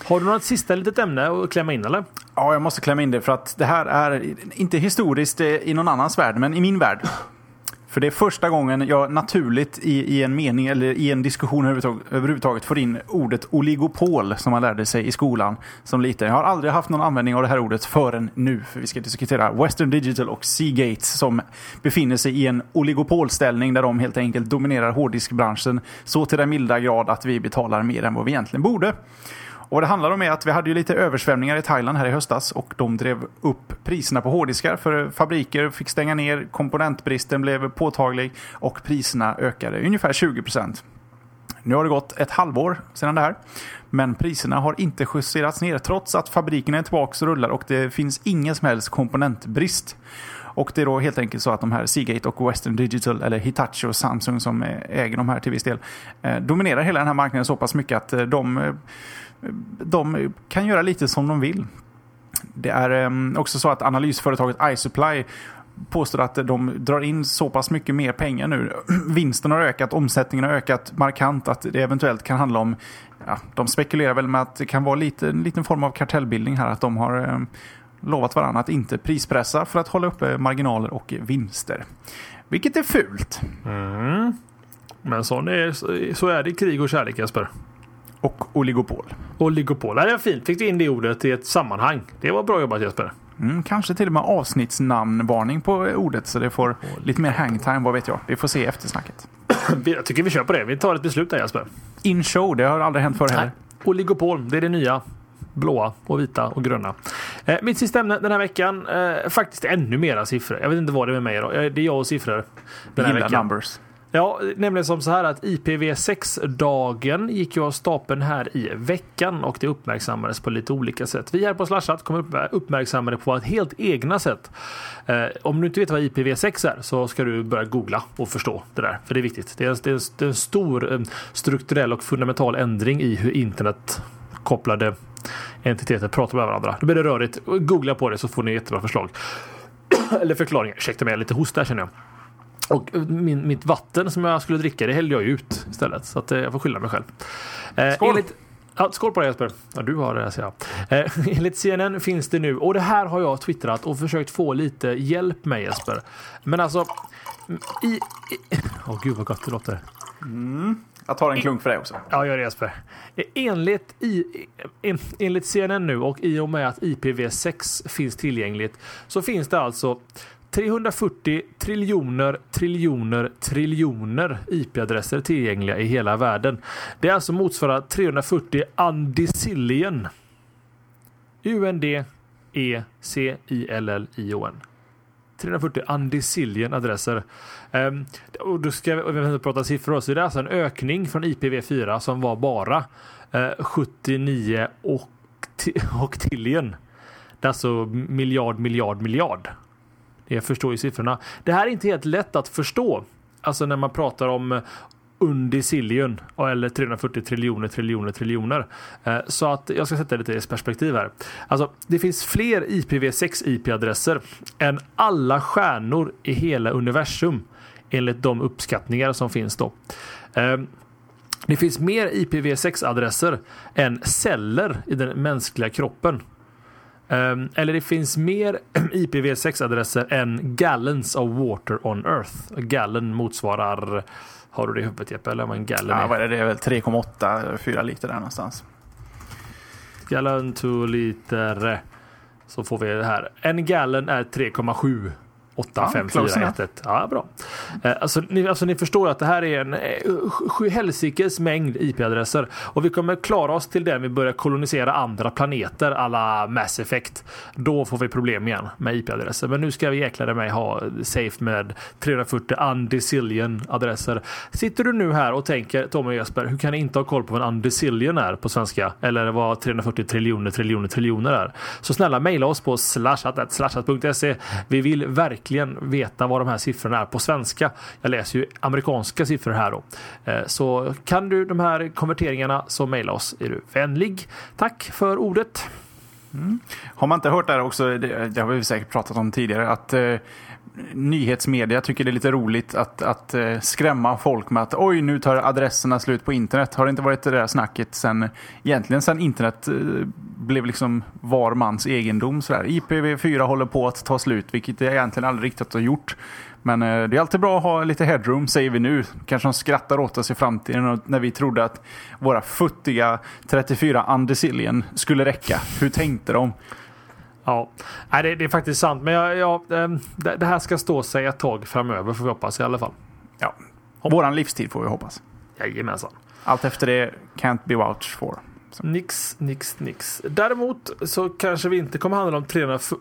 Har du något sista litet ämne att klämma in eller? Ja, jag måste klämma in det för att det här är inte historiskt i någon annans värld, men i min värld. För det är första gången jag naturligt i, i en mening eller i en diskussion överhuvudtaget, överhuvudtaget får in ordet oligopol som man lärde sig i skolan som liten. Jag har aldrig haft någon användning av det här ordet förrän nu. För vi ska diskutera Western Digital och Seagate som befinner sig i en oligopolställning där de helt enkelt dominerar hårddiskbranschen så till den milda grad att vi betalar mer än vad vi egentligen borde. Och vad det handlar om är att vi hade ju lite översvämningar i Thailand här i höstas och de drev upp priserna på hårddiskar för fabriker fick stänga ner, komponentbristen blev påtaglig och priserna ökade ungefär 20% Nu har det gått ett halvår sedan det här. Men priserna har inte justerats ner trots att fabrikerna är tillbaka och rullar och det finns ingen som helst komponentbrist. Och det är då helt enkelt så att de här Seagate och Western Digital, eller Hitachi och Samsung som äger de här till viss del, eh, dominerar hela den här marknaden så pass mycket att eh, de eh, de kan göra lite som de vill. Det är ehm, också så att analysföretaget iSupply påstår att de drar in så pass mycket mer pengar nu. Vinsten har ökat, omsättningen har ökat markant. Att det eventuellt kan handla om, ja, de spekulerar väl med att det kan vara lite, en liten form av kartellbildning här. Att de har eh, lovat varandra att inte prispressa för att hålla uppe marginaler och vinster. Vilket är fult. Mm. Men så är, så är det i krig och kärlek Jesper. Och oligopol. Oligopol. Det är fint. Fick du in det ordet i ett sammanhang. Det var bra jobbat Jesper. Mm, kanske till och med avsnittsnamnvarning på ordet så det får lite mer hangtime, vad vet jag. Vi får se efter snacket. jag tycker vi kör på det. Vi tar ett beslut där Jesper. In show, det har aldrig hänt förr heller. Oligopol, det är det nya. Blåa och vita och gröna. Eh, mitt sista ämne den här veckan, eh, faktiskt ännu mera siffror. Jag vet inte vad det är med mig idag. Det är jag och siffror. Den här veckan. numbers. Ja, nämligen som så här att IPv6-dagen gick ju av stapeln här i veckan och det uppmärksammades på lite olika sätt. Vi här på Slashat kommer uppmärksamma det på ett helt egna sätt. Eh, om du inte vet vad IPv6 är så ska du börja googla och förstå det där, för det är viktigt. Det är, det är, det är en stor eh, strukturell och fundamental ändring i hur internet kopplade entiteter pratar med varandra. Då blir det rörigt. Googla på det så får ni jättebra förslag. Eller förklaringar. Ursäkta mig, jag är lite host där känner jag. Och min, mitt vatten som jag skulle dricka det hällde jag ut istället. Så att, eh, jag får skylla mig själv. Eh, skål! Enligt, ja, skål på dig Jesper. Ja, du har det, säger jag. Eh, enligt CNN finns det nu, och det här har jag twittrat och försökt få lite hjälp med Jesper. Men alltså... I... Åh oh, gud vad gott det låter. Mm. Jag tar en klunk för dig också. Ja, gör det Jesper. Enligt, i, en, enligt CNN nu och i och med att IPv6 finns tillgängligt så finns det alltså 340 triljoner, triljoner, triljoner IP-adresser tillgängliga i hela världen. Det är alltså motsvarar 340 undecillion. UND E C I L L I O N. 340 undecillion adresser. Um, och då ska vi prata siffror så det är alltså en ökning från IPv4 som var bara eh, uh, 79 och, och tillion. Det är alltså miljard, miljard, miljard. Jag förstår ju siffrorna. Det här är inte helt lätt att förstå. Alltså när man pratar om eh, Undicillion, eller 340 triljoner, triljoner, triljoner. Eh, så att jag ska sätta det lite i perspektiv här. Alltså, det finns fler IPv6 IP-adresser än alla stjärnor i hela universum enligt de uppskattningar som finns då. Eh, det finns mer IPv6-adresser än celler i den mänskliga kroppen. Um, eller det finns mer IPv6-adresser än gallons of water on Earth. Gallon motsvarar, har du det i huvudet Jeppe? Eller vad en gallon ja, är? Vad är det? det är väl 3,8-4 liter där någonstans. Gallon to liter. Så får vi det här. En gallon är 3,7 85411. Ja, bra. Eh, alltså ni, alltså, ni förstår att det här är en eh, sjuhelsikes mängd IP-adresser. Och vi kommer klara oss till den vi börjar kolonisera andra planeter alla Mass Effect. Då får vi problem igen med IP-adresser. Men nu ska vi jäklar mig ha safe med 340 undecillion adresser. Sitter du nu här och tänker Tommy och Jesper, hur kan ni inte ha koll på vad en undecillion är på svenska? Eller vad 340 triljoner triljoner triljoner är? Så snälla mejla oss på slashat.slashat.se. Vi vill verkligen veta vad de här siffrorna är på svenska. Jag läser ju amerikanska siffror här då. Eh, så kan du de här konverteringarna så mejla oss. Är du vänlig. Tack för ordet. Mm. Har man inte hört det här också, det, det, har vi säkert pratat om tidigare, att eh, nyhetsmedia tycker det är lite roligt att, att eh, skrämma folk med att oj, nu tar adresserna slut på internet. Har det inte varit det där snacket sen, egentligen sen internet eh, blev liksom var mans egendom? Sådär. IPv4 håller på att ta slut, vilket det egentligen aldrig riktigt har gjort. Men eh, det är alltid bra att ha lite headroom, säger vi nu. Kanske de skrattar åt oss i framtiden när vi trodde att våra futtiga 34 undecillion skulle räcka. Hur tänkte de? Ja, Nej, det, det är faktiskt sant. Men jag, jag, ehm, det, det här ska stå sig ett tag framöver får vi hoppas i alla fall. Ja, våran livstid får vi hoppas. Jajamensan. Allt efter det can't be vouched for. Nix, nix, nix. Däremot så kanske vi inte kommer handla om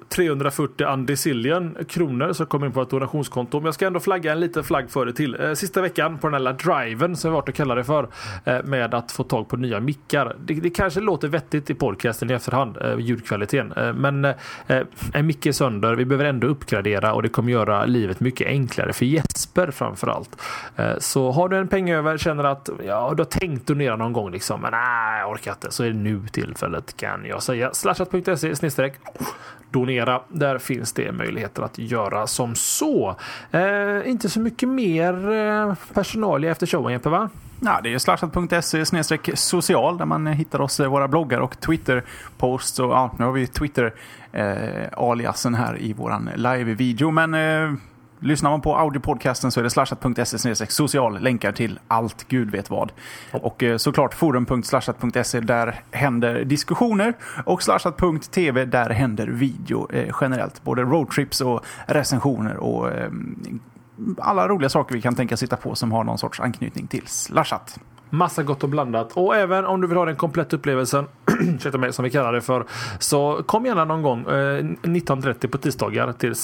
340 andecillion kronor som kommer in på ett donationskonto. Men jag ska ändå flagga en liten flagg för det till. Eh, sista veckan på den här lilla driven som vi varit och kallar det för. Eh, med att få tag på nya mickar. Det, det kanske låter vettigt i podcasten i efterhand, eh, ljudkvaliteten. Men en mick är sönder. Vi behöver ändå uppgradera och det kommer göra livet mycket enklare för Jesper framförallt. Så har du en peng över, känner att ja, du har tänkt donera någon gång liksom. Men nej, jag orkar arbete så är det nu tillfället kan jag säga. Slashat.se snedstreck donera. Där finns det möjligheter att göra som så. Eh, inte så mycket mer eh, personal efter showen Jeppe va? Ja, det är slashat.se social där man hittar oss, eh, våra bloggar och Twitter-posts. Och ja, nu har vi Twitter-aliasen eh, här i våran live-video. Men eh, Lyssnar man på audiopodcasten så är det slashat.se social. Länkar till allt gud vet vad. Och eh, såklart forum.slashat.se där händer diskussioner. Och slashat.tv där händer video eh, generellt. Både roadtrips och recensioner och eh, alla roliga saker vi kan tänka sitta på som har någon sorts anknytning till Slashat. Massa gott och blandat. Och även om du vill ha den kompletta upplevelsen, Ursäkta mig, som vi kallar det för, så kom gärna någon gång eh, 19.30 på tisdagar till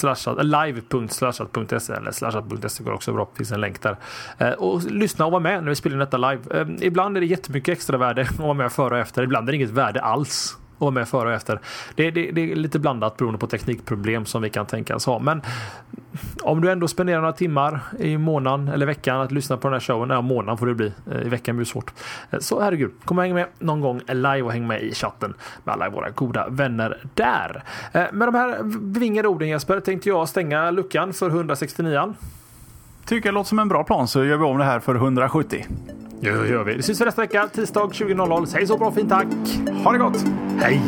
live.slashat.se eh, eller slashat.se går också bra. Det finns en länk där. Eh, och lyssna och var med när vi spelar in detta live. Eh, ibland är det jättemycket extra värde att vara med före och efter. Ibland är det inget värde alls och vara med före och efter. Det, det, det, är lite blandat beroende på teknikproblem som vi kan tänkas ha. Men om du ändå spenderar några timmar i månaden eller veckan att lyssna på den här showen, ja månaden får det bli, eh, i veckan blir det svårt. Eh, så herregud, kom och häng med någon gång live och häng med i chatten med alla våra goda vänner där. Eh, med de här bevingade orden Jesper tänkte jag stänga luckan för 169 Tycker jag låter som en bra plan så gör vi om det här för 170. Det gör vi. Det syns vi nästa vecka, tisdag 20.00. Säg så bra fint tack. Ha det gott! Hej!